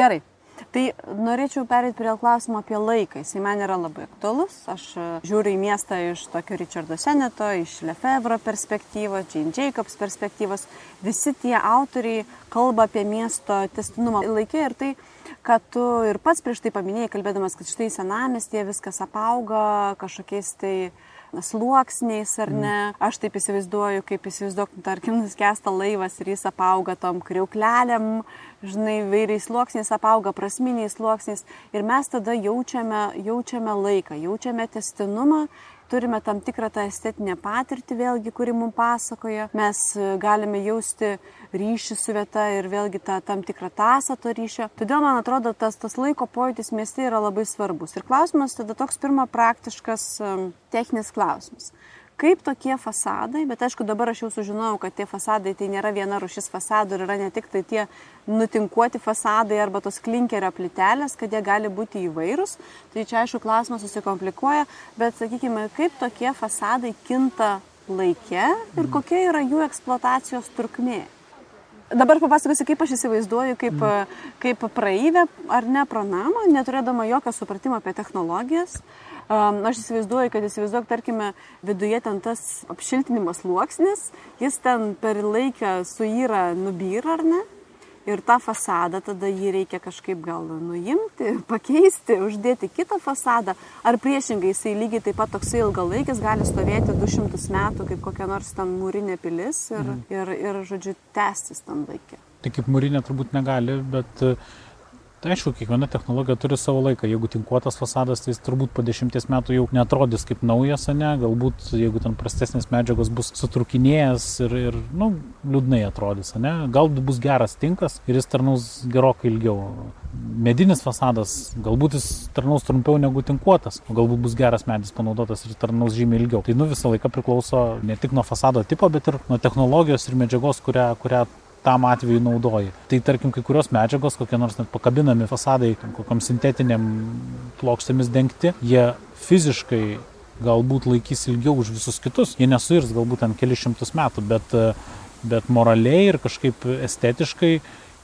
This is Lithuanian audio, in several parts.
Gerai. Tai norėčiau perėti prie klausimo apie laiką. Jis man yra labai aktualus. Aš e, žiūriu į miestą iš tokio Richardo Seneto, iš Lefebvre perspektyvos, Jane Jacobs perspektyvos. Visi tie autoriai kalba apie miesto testinumą laikė ir tai, kad tu ir pats prieš tai paminėjai, kalbėdamas, kad štai senamestėje viskas apauga kažkokiais tai sluoksniais ar ne. Mm. Aš taip įsivaizduoju, kaip įsivaizduok, tarkim, nuskesta laivas ir jis apauga tom kriuklelėm, žinai, vairiais sluoksniais apauga, prasminiais sluoksniais. Ir mes tada jaučiame, jaučiame laiką, jaučiame testinumą turime tam tikrą tą estetinę patirtį vėlgi, kuri mums pasakoja. Mes e, galime jausti ryšį su vieta ir vėlgi tą tam tikrą tasą to ryšio. Todėl man atrodo, tas, tas laiko pojūtis mieste yra labai svarbus. Ir klausimas tada toks pirma praktiškas techninis klausimas kaip tokie fasadai, bet aišku dabar aš jau sužinojau, kad tie fasadai tai nėra viena rušis fasadų ir yra ne tik tai tie nutinkuoti fasadai arba tos klinkerio plitelės, kad jie gali būti įvairūs. Tai čia aišku klausimas susikomplikuoja, bet sakykime, kaip tokie fasadai kinta laike ir mm. kokia yra jų eksploatacijos trukmė. Dabar papasakosiu, kaip aš įsivaizduoju, kaip, mm. kaip praeivė ar ne pro namą, neturėdama jokio supratimo apie technologijas. Um, aš įsivaizduoju, kad įsivaizduok, tarkime, viduje ten tas apšiltinimo sluoksnis, jis ten per laiką suyra, nubyra ar ne? Ir tą fasadą tada jį reikia kažkaip gal nuimti, pakeisti, uždėti kitą fasadą. Ar priešingai jisai lygiai taip pat toksai ilgalaikis gali stovėti 200 metų kaip kokia nors ten mūrinė pilis ir, mm. ir, ir, žodžiu, tęstis tam laikė. Tai kaip mūrinė turbūt negali, bet uh, Tai aišku, kiekviena technologija turi savo laiką. Jeigu tinkuotas fasadas, tai jis turbūt po dešimties metų jau netrodys kaip naujas, ne? Galbūt, jeigu ten prastesnės medžiagos bus sutrukinėjęs ir, ir nu, liūdnai atrodys, ne? Galbūt bus geras tinkas ir jis tarnaus gerokai ilgiau. Medinis fasadas, galbūt jis tarnaus trumpiau negu tinkuotas, o galbūt bus geras medis panaudotas ir tarnaus žymiai ilgiau. Tai nu visą laiką priklauso ne tik nuo fasado tipo, bet ir nuo technologijos ir medžiagos, kurią, kurią tam atveju naudoji. Tai tarkim, kai kurios medžiagos, kokie nors net pakabinami fasadai, kokiam sintetiniam plokštėmis dengti, jie fiziškai galbūt laikys ilgiau už visus kitus. Jie nesuirs galbūt ten keli šimtus metų, bet, bet moraliai ir kažkaip estetiškai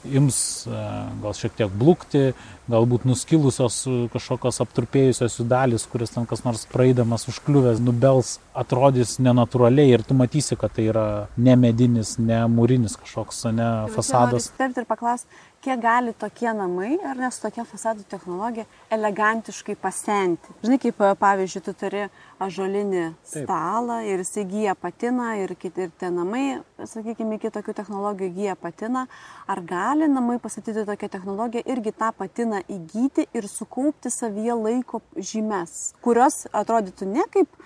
ims e, gal šiek tiek blukti, galbūt nuskilusios e, kažkokios apturpėjusios jų dalis, kuris ten kas nors praeidamas užkliuvęs, nubels, atrodys nenatūraliai ir tu matysi, kad tai yra ne medinis, ne mūrinis kažkoks, ne fasadas. Taip, ir paklausti, kiek gali tokie namai, ar nes tokia fasadų technologija elegantiškai pasenti. Žinai, kaip pavyzdžiui, tu turi ažolinį stalą ir jis įgyja patiną ir, kiti, ir tie namai, sakykime, iki tokių technologijų įgyja patiną. Ar gali namai pastatyti tokią technologiją irgi tą patiną įgyti ir sukaupti savyje laiko žymes, kurios atrodytų ne kaip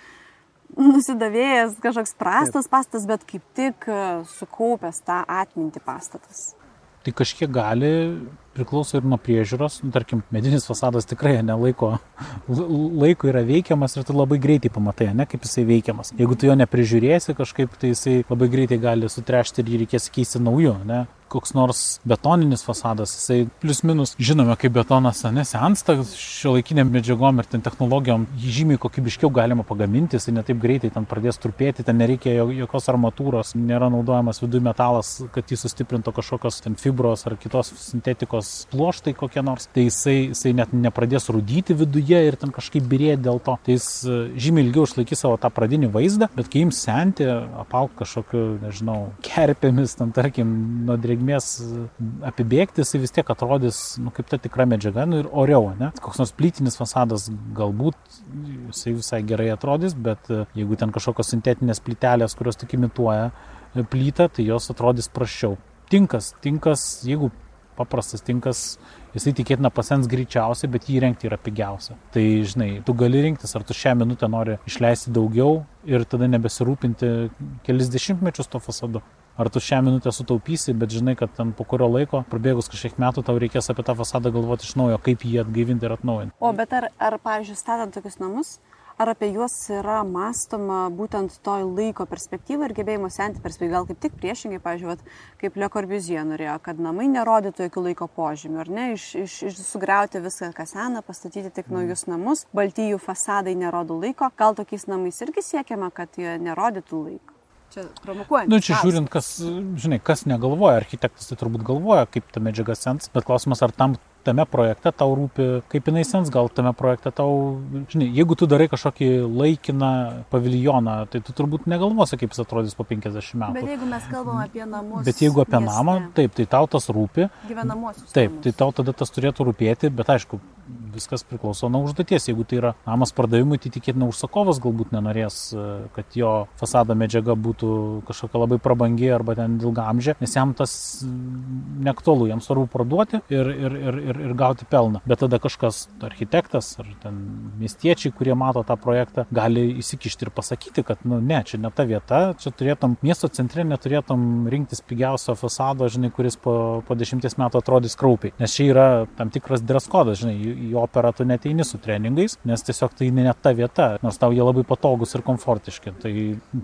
nusidavėjęs kažkoks prastas Taip. pastatas, bet kaip tik sukaupęs tą atmintį pastatas tai kažkiek gali, priklauso ir nuo priežiūros. Nu, tarkim, medinis fasadas tikrai nelaiko, laiko yra veikiamas ir tu labai greitai pamatai, ne kaip jisai veikiamas. Jeigu tu jo neprižiūrėsi kažkaip, tai jisai labai greitai gali sutrešti ir jį reikės keisti nauju, ne koks nors betoninis fasadas, jisai plius minus žinome, kaip betonas nesensta šio laikinėm medžiagom ir ten technologijom jį žymiai kokybiškiau galima pagaminti, jisai netaip greitai ten pradės trupėti, ten nereikia jokios armatūros, nėra naudojamas viduje metalas, kad jį sustiprintų kažkokios ten fibros ar kitos sintetikos pluoštai kokie nors, tai jisai, jisai net nepradės rūdyti viduje ir ten kažkaip birėti dėl to. Tai jis e, žymiai ilgiau išlaikys savo tą pradinį vaizdą, bet kai jums senti, apauk kažkokiu, nežinau, kerpėmis, ten tarkim, nuo drėgmės drėgmės apibėgti, jisai vis tiek atrodys nu, kaip ta tikra medžiaga nu, ir oriau. Ne? Koks nors plytinis fasadas galbūt jisai visai gerai atrodys, bet e, jeigu ten kažkokios sintetinės plytelės, kurios tik imituoja e, plytą, tai jos atrodys prašiau. Tinkas, tinkas, jeigu paprastas tinkas, jisai tikėtina pasens greičiausiai, bet jį rengti yra pigiausia. Tai žinai, tu gali rinktis, ar tu šią minutę nori išleisti daugiau ir tada nebesirūpinti kelis dešimtmečius to fasadu ar tu šią minutę sutaupysi, bet žinai, kad ten po kurio laiko, prabėgus kažkiek metų, tau reikės apie tą fasadą galvoti iš naujo, kaip jį atgaivinti ir atnaujinti. O bet ar, ar pavyzdžiui, statant tokius namus, ar apie juos yra mąstoma būtent to laiko perspektyva ir gebėjimo senti perspektyva, gal kaip tik priešingai, vat, kaip Le Corbusier norėjo, kad namai nerodytų jokių laiko požymių, ar ne, iš, iš, iš sugriauti viską, kas sena, pastatyti tik naujus namus, baltijų fasadai nerodo laiko, gal tokiais namais irgi siekiama, kad jie nerodytų laiko. Čia provokuojant. Na, nu, čia žiūrint, kas, žinai, kas negalvoja, architektas tai turbūt galvoja, kaip ta medžiaga sens, bet klausimas, ar tam tame projekte tau rūpi, kaip jinai sens, gal tame projekte tau, žinai, jeigu tu darai kažkokį laikiną paviljoną, tai tu turbūt negalvosi, kaip jis atrodys po 50 metų. Bet jeigu mes kalbam apie namus. Bet jeigu apie mieste, namą, taip, tai tau tas rūpi. Gyvenamosius. Taip, namus. tai tau tada tas turėtų rūpėti, bet aišku, viskas priklauso nuo užduoties. Jeigu tai yra namas pardavimui, tai tikėtina užsakovas galbūt nenorės, e, kad jo fasado medžiaga būtų kažkokia labai prabangi arba ten ilgamžė, nes jam tas neaktualu, jam svarbu parduoti ir, ir, ir, ir, ir gauti pelną. Bet tada kažkas, architektas ar ten miestiečiai, kurie mato tą projektą, gali įsikišti ir pasakyti, kad, nu, ne, čia ne ta vieta, čia turėtum miesto centre, neturėtum rinktis pigiausio fasado, žinai, kuris po, po dešimties metų atrodys kraupiai. Nes čia yra tam tikras dress kodas, žinai, į operą tu neteini su treningais, nes tiesiog tai ne ta vieta, nors tau jie labai patogus ir komfortiški. Tai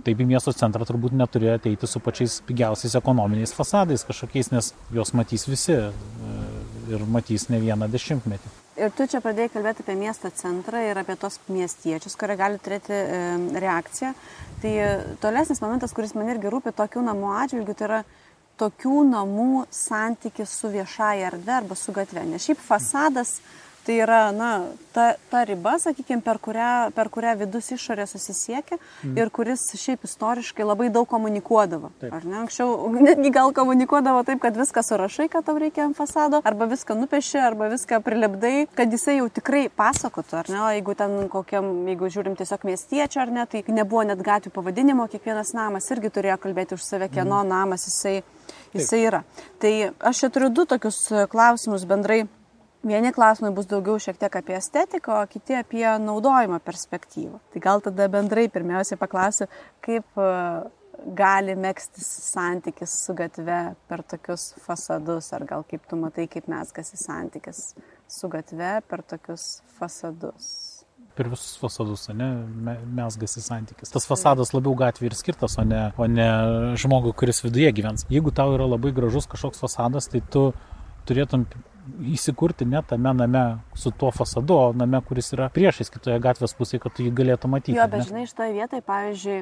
taip į miesto centrą turbūt neturėjo ateiti su pačiais pigiausiais ekonominiais fasadais kažkokiais, nes juos matys visi e, ir matys ne vieną dešimtmetį. Ir tu čia pradėjai kalbėti apie miesto centrą ir apie tos miestiečius, kurie gali turėti e, reakciją. Tai tolesnis momentas, kuris man irgi rūpi tokių namų atžvilgių, tai yra tokių namų santykis su viešaja erdve arba su gatve. Nes šiaip fasadas tai yra, na, ta, ta riba, sakykime, per kurią, per kurią vidus išorė susisiekia mm. ir kuris šiaip istoriškai labai daug komunikuodavo. Taip. Ar ne? Anksčiau netgi gal komunikuodavo taip, kad viską surašai, kad tau reikia ant fasado, arba viską nupieši, arba viską prilipdai, kad jisai jau tikrai pasakotų, ar ne? O jeigu ten kokiam, jeigu žiūrim tiesiog miestiečio, ar ne, tai nebuvo net gatvių pavadinimo, kiekvienas namas irgi turėjo kalbėti už save, kieno mm. namas jisai jisai yra. Tai aš čia turiu du tokius klausimus bendrai. Vieni klausimai bus daugiau šiek tiek apie estetiką, o kiti apie naudojimo perspektyvą. Tai gal tada bendrai pirmiausia paklausiu, kaip e, gali mėgstis santykis su gatve per tokius fasadus, ar gal kaip tu matai, kaip mes kasi santykis su gatve per tokius fasadus per visus fasadus, ne, mes gasi santykis. Tas fasadas labiau gatvė ir skirtas, o ne, o ne žmogui, kuris viduje gyvens. Jeigu tau yra labai gražus kažkoks fasadas, tai tu turėtum įsikurti ne tame name su tuo fasadu, o name, kuris yra priešais kitoje gatvės pusėje, kad tu jį galėtum matyti. Jo, bet ne? žinai, šitoje vietoje, pavyzdžiui,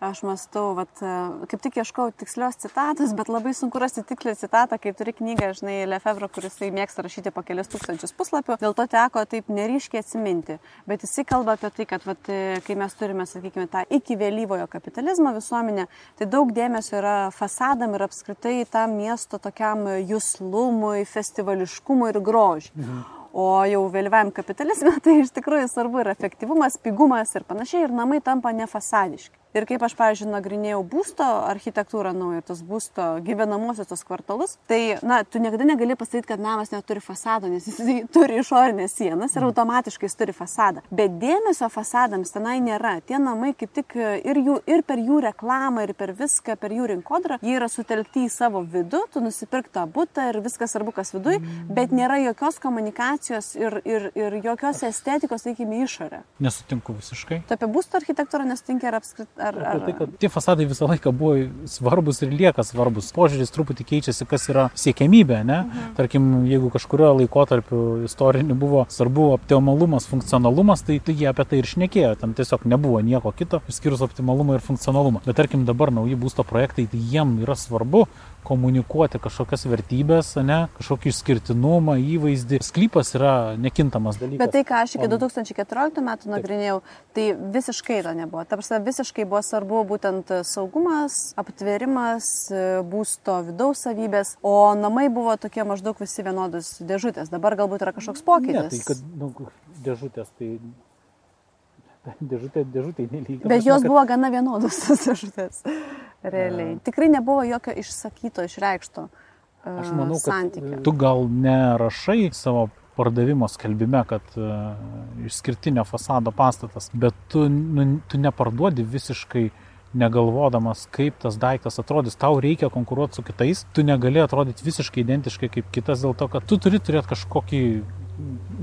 aš mastau, vat, e, kaip tik ieškau tikslios citatos, bet labai sunku rasti tikslę citatą, kai turi knygą, žinai, Lefebvre, kuris mėgsta rašyti po kelias tūkstančius puslapių, dėl to teko taip neryškiai atsiminti. Bet jisai kalba apie tai, kad vat, e, kai mes turime, sakykime, tą iki vėlyvojo kapitalizmo visuomenę, tai daug dėmesio yra fasadam ir apskritai tam miesto tokiam jūslumui, festivališkumui ir grožiui. Mhm. O jau vėlyvajam kapitalizme tai iš tikrųjų svarbu ir efektyvumas, pigumas ir panašiai, ir namai tampa nefasadiški. Ir kaip aš, pavyzdžiui, nagrinėjau būsto architektūrą naują, tos būsto gyvenamosios tos kvartalus, tai, na, tu niekada negali pasakyti, kad namas neturi fasado, nes jis turi išorinės sienas ir mm. automatiškai jis turi fasadą. Bet dėmesio fasadams tenai nėra. Tie namai kaip tik ir, jų, ir per jų reklamą, ir per viską, per jų rinkodarą, jie yra sutelkti į savo vidų, tu nusipirk tą būtą ir viskas svarbu, kas viduj, mm. bet nėra jokios komunikacijos ir, ir, ir jokios estetikos, sakykime, išorė. Nesutinku visiškai. Tu apie būsto architektūrą nesutinki ar apskritai Ar, ar... Tai, kad tie fasadai visą laiką buvo svarbus ir lieka svarbus. Požiūris truputį keičiasi, kas yra siekiamybė, ne? Mhm. Tarkim, jeigu kažkurio laikotarpiu istoriniu buvo svarbu optimalumas, funkcionalumas, tai, tai jie apie tai ir šnekėjo. Ten tiesiog nebuvo nieko kito, išskyrus optimalumą ir funkcionalumą. Bet tarkim, dabar nauji būsto projektai, tai jiem yra svarbu komunikuoti kažkokias vertybės, ne, kažkokį išskirtinumą, įvaizdį. Sklypas yra nekintamas dalykas. Bet tai, ką aš iki 2014 metų nagrinėjau, tai visiškai to nebuvo. Ta prasme, visiškai buvo svarbu būtent saugumas, aptverimas, būsto vidaus savybės, o namai buvo tokie maždaug visi vienodos dėžutės. Dabar galbūt yra kažkoks pokytis. Ne, tai kad nu, dėžutės, tai dėžutė, dėžutė nelygiai. Bet jos buvo gana vienodos tos dėžutės realiai. A... Tikrai nebuvo jokio išsakyto, išreikšto uh, Aš manau, santykio. tu gal nerašai savo pardavimo skelbime, kad uh, išskirtinio fasado pastatas, bet tu, nu, tu neparduodi visiškai negalvodamas, kaip tas daiktas atrodys, tau reikia konkuruoti su kitais, tu negali atrodyti visiškai identiškai kaip kitas dėl to, kad tu turi turėti kažkokį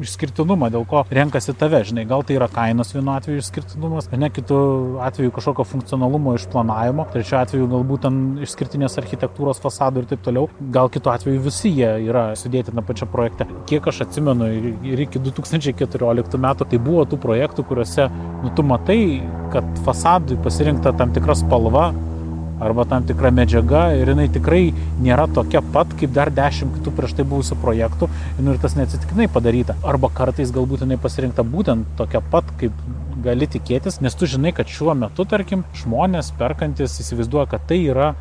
išskirtinumą, dėl ko renkasi tave, žinai, gal tai yra kainos vienu atveju išskirtinumas, ne kitu atveju kažkokio funkcionalumo išplanavimo, trečiu atveju galbūt ten išskirtinės architektūros fasadų ir taip toliau, gal kitu atveju visi jie yra sudėti na pačią projekte. Kiek aš atsimenu ir iki 2014 metų, tai buvo tų projektų, kuriuose, nu, tu matai, kad fasadui pasirinkta tam tikra spalva, arba tam tikra medžiaga ir jinai tikrai nėra tokia pat kaip dar dešimt kitų prieš tai buvusių projektų nu, ir tas neatsitiktinai padaryta. Arba kartais galbūt jinai pasirinkta būtent tokia pat, kaip gali tikėtis, nes tu žinai, kad šiuo metu, tarkim, žmonės perkantis įsivaizduoja, kad tai yra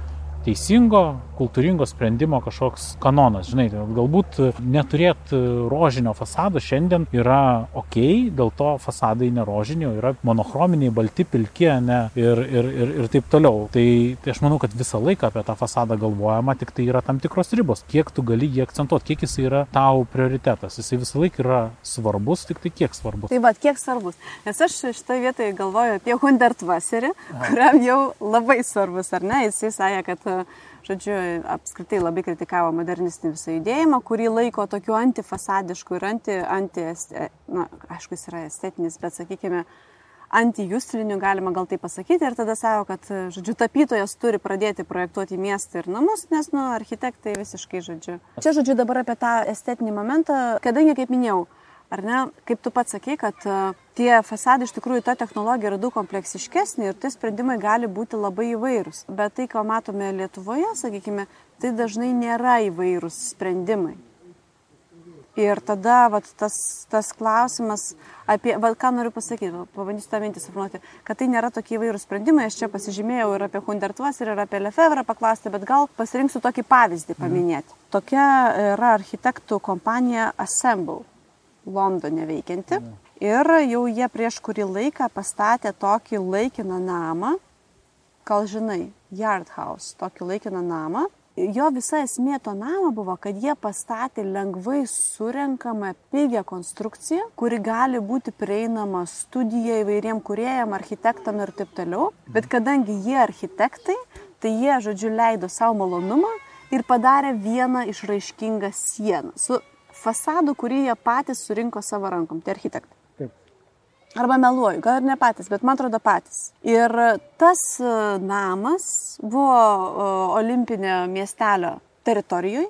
teisingo, kultūringo sprendimo kažkoks kanonas. Žinai, tai galbūt neturėti rožinio fasado šiandien yra ok, dėl to fasadai nerožinio, yra monochrominiai, balti, pilki, ne, ir, ir, ir, ir taip toliau. Tai, tai aš manau, kad visą laiką apie tą fasadą galvojama, tik tai yra tam tikros ribos, kiek tu gali jį akcentuoti, kiek jis yra tau prioritetas. Jisai visą laiką yra svarbus, tik tai kiek svarbus. Tai vad, kiek svarbus. Nes aš šitoje vietoje galvoju apie Hundertvaserį, kuriam jau labai svarbus, ar ne? Jisai sakė, kad žodžiu, apskritai labai kritikavo modernistinį visą judėjimą, kurį laiko tokiu antifasadišku ir anti, anti na, aišku, jis yra estetinis, bet sakykime, antijustriniu, galima gal tai pasakyti, ir tada savo, kad, žodžiu, tapytojas turi pradėti projektuoti miestą ir namus, nes, nu, architektai visiškai, žodžiu. Čia, žodžiu, dabar apie tą estetinį momentą, kadangi, kaip minėjau, Ar ne, kaip tu pats sakei, kad uh, tie fasadai iš tikrųjų ta technologija yra daug kompleksiškesnė ir tie sprendimai gali būti labai įvairūs. Bet tai, ką matome Lietuvoje, sakykime, tai dažnai nėra įvairūs sprendimai. Ir tada vat, tas, tas klausimas apie, vat, ką noriu pasakyti, pabandysiu tą mintį suformuoti, kad tai nėra tokie įvairūs sprendimai, aš čia pasižymėjau ir apie Hundertuos, ir apie Lefevrą paklausti, bet gal pasirinksiu tokį pavyzdį paminėti. Tokia yra architektų kompanija Assemble Londone veikianti. Ir jau jie prieš kurį laiką pastatė tokį laikiną namą, gal žinai, Yard House, tokį laikiną namą. Jo visa esmė to namo buvo, kad jie pastatė lengvai surenkamą pigę konstrukciją, kuri gali būti prieinama studija įvairiem kuriejam, architektam ir taip toliau. Bet kadangi jie architektai, tai jie, žodžiu, leido savo malonumą ir padarė vieną išraiškingą sieną su fasadų, kurį jie patys surinko savo rankom, tai architektai. Arba meluoju, gal ir ne patys, bet man atrodo patys. Ir tas e, namas buvo e, olimpinio miestelio teritorijoje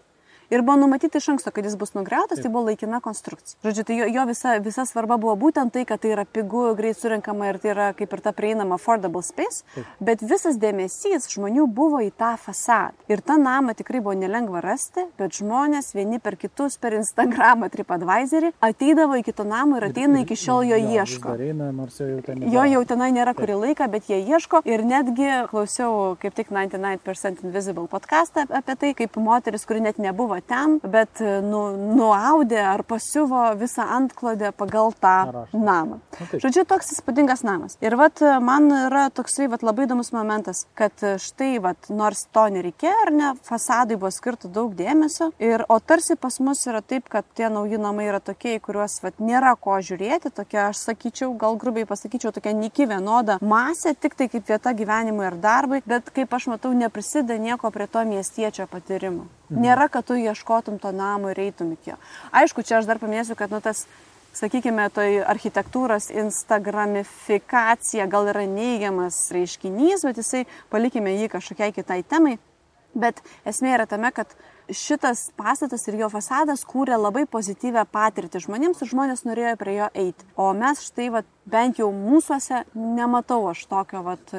Ir buvo numatyti iš anksto, kad jis bus nugriautas, tai buvo laikina konstrukcija. Žodžiu, tai jo, jo visa, visa svarba buvo būtent tai, kad tai yra pigu, greit surinkama ir tai yra kaip ir ta prieinama affordable space, Taip. bet visas dėmesys žmonių buvo į tą fasadą. Ir tą namą tikrai buvo nelengva rasti, bet žmonės vieni per kitus, per Instagramą, TripAdvisorį, ateidavo į kito namą ir ateina iki šiol jo ieško. Eina, jau ten jo jau tenai nėra kurį laiką, bet jie ieško. Ir netgi klausiau kaip tik 99% Invisible podcastą apie tai, kaip moteris, kuri net nebuvo buvo ten, bet e, nu, nuaudė ar pasiuvo visą antklodę pagal tą namą. Na, Žodžiu, toks įspūdingas namas. Ir vat, e, man yra toksai vat, labai įdomus momentas, kad e, štai, vat, nors to nereikėjo, ar ne, fasadai buvo skirta daug dėmesio, ir, o tarsi pas mus yra taip, kad tie nauji namai yra tokie, į kuriuos vat, nėra ko žiūrėti, tokia, aš sakyčiau, gal grubiai pasakyčiau, tokia niki vienoda masė, tik tai kaip vieta gyvenimui ir darbui, bet kaip aš matau, neprisideda nieko prie to miestiečio patyrimo. Mhm. Nėra, kad tu ieškotum to namo ir eitum iki jo. Aišku, čia aš dar paminėsiu, kad nu, tas, sakykime, toj architektūros instagramifikacija gal yra neigiamas reiškinys, bet jisai palikime jį kažkokiai kitai temai. Bet esmė yra tame, kad šitas pastatas ir jo fasadas kūrė labai pozityvę patirtį žmonėms ir žmonės norėjo prie jo eiti. O mes štai, vat, bent jau mūsųse, nematau aš tokio vat,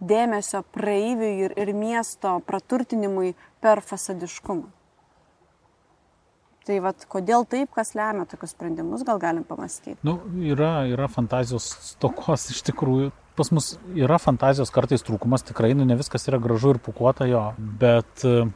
dėmesio praeiviui ir, ir miesto praturtinimui per fasadiškumą. Tai vad, kodėl taip, kas lemia tokius sprendimus, gal galim pamastyti. Nu, yra, yra fantazijos stokos iš tikrųjų. Pas mus yra fantazijos kartais trūkumas, tikrai, nu, ne viskas yra gražu ir pukuota jo, bet uh,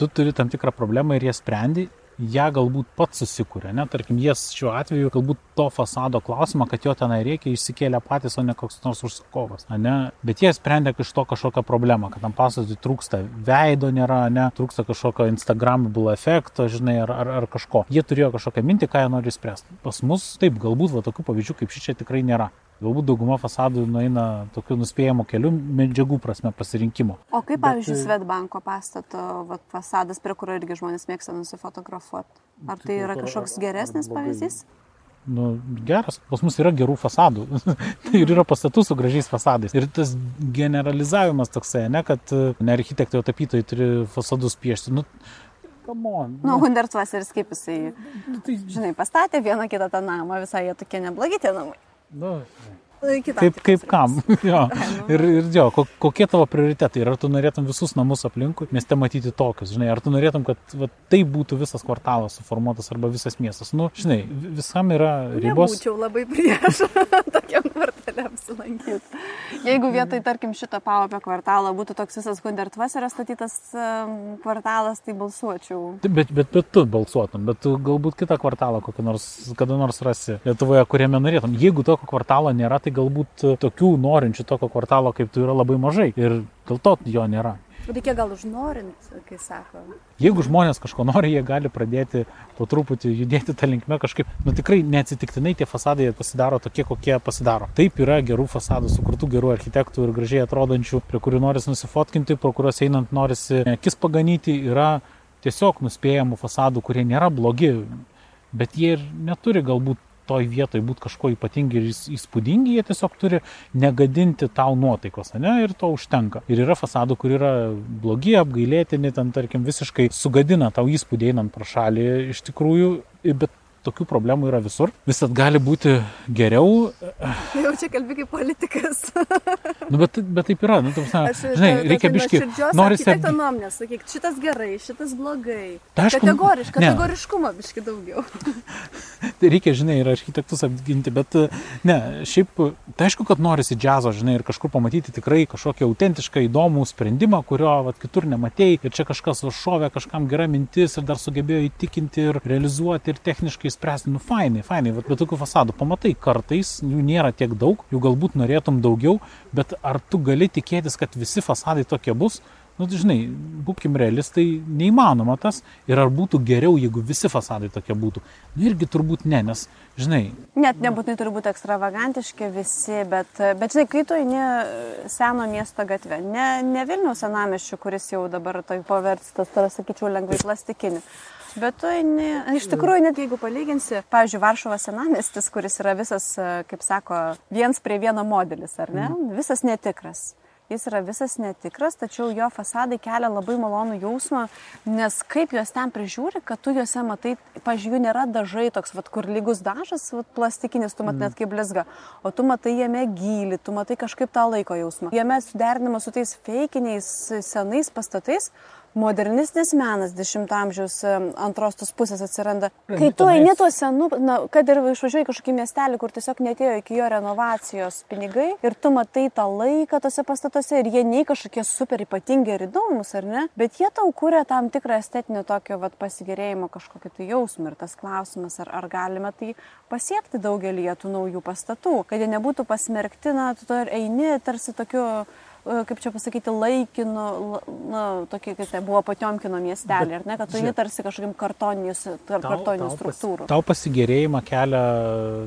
tu turi tam tikrą problemą ir ją sprendi ją galbūt pats susikūrė, ne, tarkim, jie šiuo atveju galbūt to fasado klausimą, kad jo tenai reikia, išsikėlė patys, o ne koks nors užsakovas, ne, bet jie sprendė iš to kažkokią problemą, kad tam pastatui trūksta veido nėra, ne, trūksta kažkokio Instagramable efekto, žinai, ar, ar, ar kažko. Jie turėjo kažkokią mintį, ką jie nori spręsti. Pas mus taip, galbūt va tokių pavyzdžių kaip ši čia tikrai nėra. Galbūt dauguma fasadų nueina tokiu nuspėjimu keliu medžiagų prasme pasirinkimo. O kaip, pavyzdžiui, Bet... Svetbanko pastato vat, fasadas, prie kurio irgi žmonės mėgsta nusifotografuoti? Ar tai yra kažkoks geresnis pavyzdys? nu, geras, pas mus yra gerų fasadų. ir yra pastatų su gražiais fasadais. Ir tas generalizavimas toksai, ne, kad ne architektai, o tapytojai turi fasadus piešti. Nu, come on. Nu, Hundertvaseris kaip jisai, nu, tai... žinai, pastatė vieną kitą tą namą, visai jie tokie neblogi tie namai. Nu, Kitam kaip, kaip kam. jo. nu. Ir, ir jo, ko- kokie tavo prioritetai? Ir ar tu norėtum visus namus aplinkui mieste matyti tokius, žinai, ar tu norėtum, kad va, tai būtų visas kvartalas suformuotas arba visas miestas. Nu, žinai, vi- visam yra ribos. Nebūčiau labai prieš tokiam kvartale apsilankyti. Jeigu vietoj, tarkim, šito pavapio kvartalo būtų toks visas Hundertvaserio statytas kvartalas, tai balsuočiau. Bet, bet, bet tu balsuotum, bet tu galbūt kitą kvartalą kokį nors, kada nors rasi Lietuvoje, kuriame norėtum. Jeigu tokio kvartalo nėra, tai galbūt tokių norinčių tokio kvartalo kaip tu yra labai mažai ir dėl to jo nėra. Reikia gal užnorint, kai sako. Jeigu žmonės kažko nori, jie gali pradėti po truputį judėti tą linkmę kažkaip, nu tikrai neatsitiktinai tie fasadai pasidaro tokie, kokie pasidaro. Taip yra gerų fasadų, sukurtų gerų architektų ir gražiai atrodančių, prie kurių norisi nusifotkinti, pro kuriuos einant norisi akis paganyti, yra tiesiog nuspėjamų fasadų, kurie nėra blogi, bet jie ir neturi galbūt toj vietoj būti kažko ypatingi ir įs- įspūdingi, jie tiesiog turi negadinti tau nuotaikos, ne, ir to užtenka. Ir yra fasadų, kur yra blogi, apgailėtini, ten, tarkim, visiškai sugadina tau įspūdį einant pro šalį iš tikrųjų, bet tokių problemų yra visur. Visat gali būti geriau, Jau čia kalbi kaip politikas. nu, bet, bet taip yra, nu, ta prasme, Aš, žinai, ta- ta- reikia ta biški, nuoširdžios norisi architekto nuomonę, sakyk, šitas gerai, šitas blogai. Tai aišku, Kategoriš, kategoriškumo biški daugiau. Tai reikia, žinai, ir architektus apginti, bet ne, šiaip, tai aišku, kad norisi džiazo, žinai, ir kažkur pamatyti tikrai kažkokį autentišką įdomų sprendimą, kurio vat, kitur nematėjai, ir čia kažkas užšovė, kažkam gera mintis ir dar sugebėjo įtikinti ir realizuoti ir techniškai spręsti, nu fainai, fainai, vat, bet tokių fasadų pamatai kartais, jų nėra tiek daug, jų galbūt norėtum daugiau, bet ar tu gali tikėtis, kad visi fasadai tokie bus? Nu, tai žinai, būkim realistai, neįmanoma tas. Ir ar būtų geriau, jeigu visi fasadai tokie būtų? Nu, irgi turbūt ne, nes, žinai, Net nebūtinai turi būti ekstravagantiški visi, bet, bet žinai, kai tu eini seno miesto gatvę, ne, ne Vilniaus senamiščių, kuris jau dabar tai paverstas, tai sakyčiau, lengvai plastikinį. Bet tu eini, iš tikrųjų, net jeigu palyginsi, pavyzdžiui, Varšuvos senamestis, kuris yra visas, kaip sako, viens prie vieno modelis, ar ne? Visas netikras. Jis yra visas netikras, tačiau jo fasadai kelia labai malonų jausmą, nes kaip juos ten prižiūri, kad tu juose matai, pažiūrėjau, nėra dažai toks, vat, kur lygus dažas, vat, plastikinis, tu matai net kaip blizga, o tu matai jame gilį, tu matai kažkaip tą laiko jausmą. Jame suderinama su tais feikiniais senais pastatais, modernistinis menas 10 amžiaus em, antros tos pusės atsiranda. Kai tu eini tuo senu, na, kad ir išvažiuoji kažkokį miestelį, kur tiesiog netėjo iki jo renovacijos pinigai ir tu matai tą laiką tose pastatuose ir jie nei kažkokie super ypatingi ir įdomus, ar ne, bet jie tau kūrė tam tikrą estetinį tokio vat, pasigėrėjimo kažkokį tai jausmą ir tas klausimas, ar, ar galime tai pasiekti daugelį tų naujų pastatų, kad jie nebūtų pasmerkti, na, tu eini tarsi tokiu e, kaip čia pasakyti, laikinu, la- na, tokį, kaip tai buvo Patiomkino miestelį, ar ne, kad tu eini tarsi kažkokiam kartoninių struktūrų. Tau pasigėrėjimą kelia,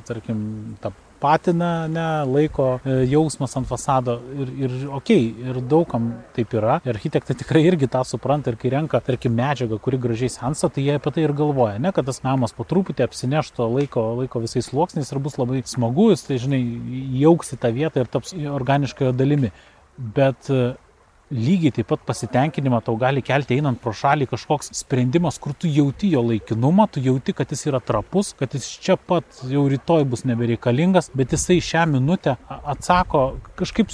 tarkim, tą patiną, ne, laiko e, jausmas ant fasado ir, ir okei, okay, ir daugam taip yra. Ir architektai tikrai irgi tą supranta ir kai renka, tarkim, medžiagą, kuri gražiai sensa, tai jie apie tai ir galvoja, ne, kad tas namas po truputį apsineštų laiko, laiko visais sluoksniais ir bus labai smagu, jis tai, žinai, jauksi tą vietą ir taps organiškojo dalimi. Bet e, lygiai taip pat pasitenkinimą tau gali kelti einant pro šalį kažkoks sprendimas, kur tu jauti jo laikinumą, tu jauti, kad jis yra trapus, kad jis čia pat jau rytoj bus nebereikalingas, bet jisai šią minutę atsako kažkaip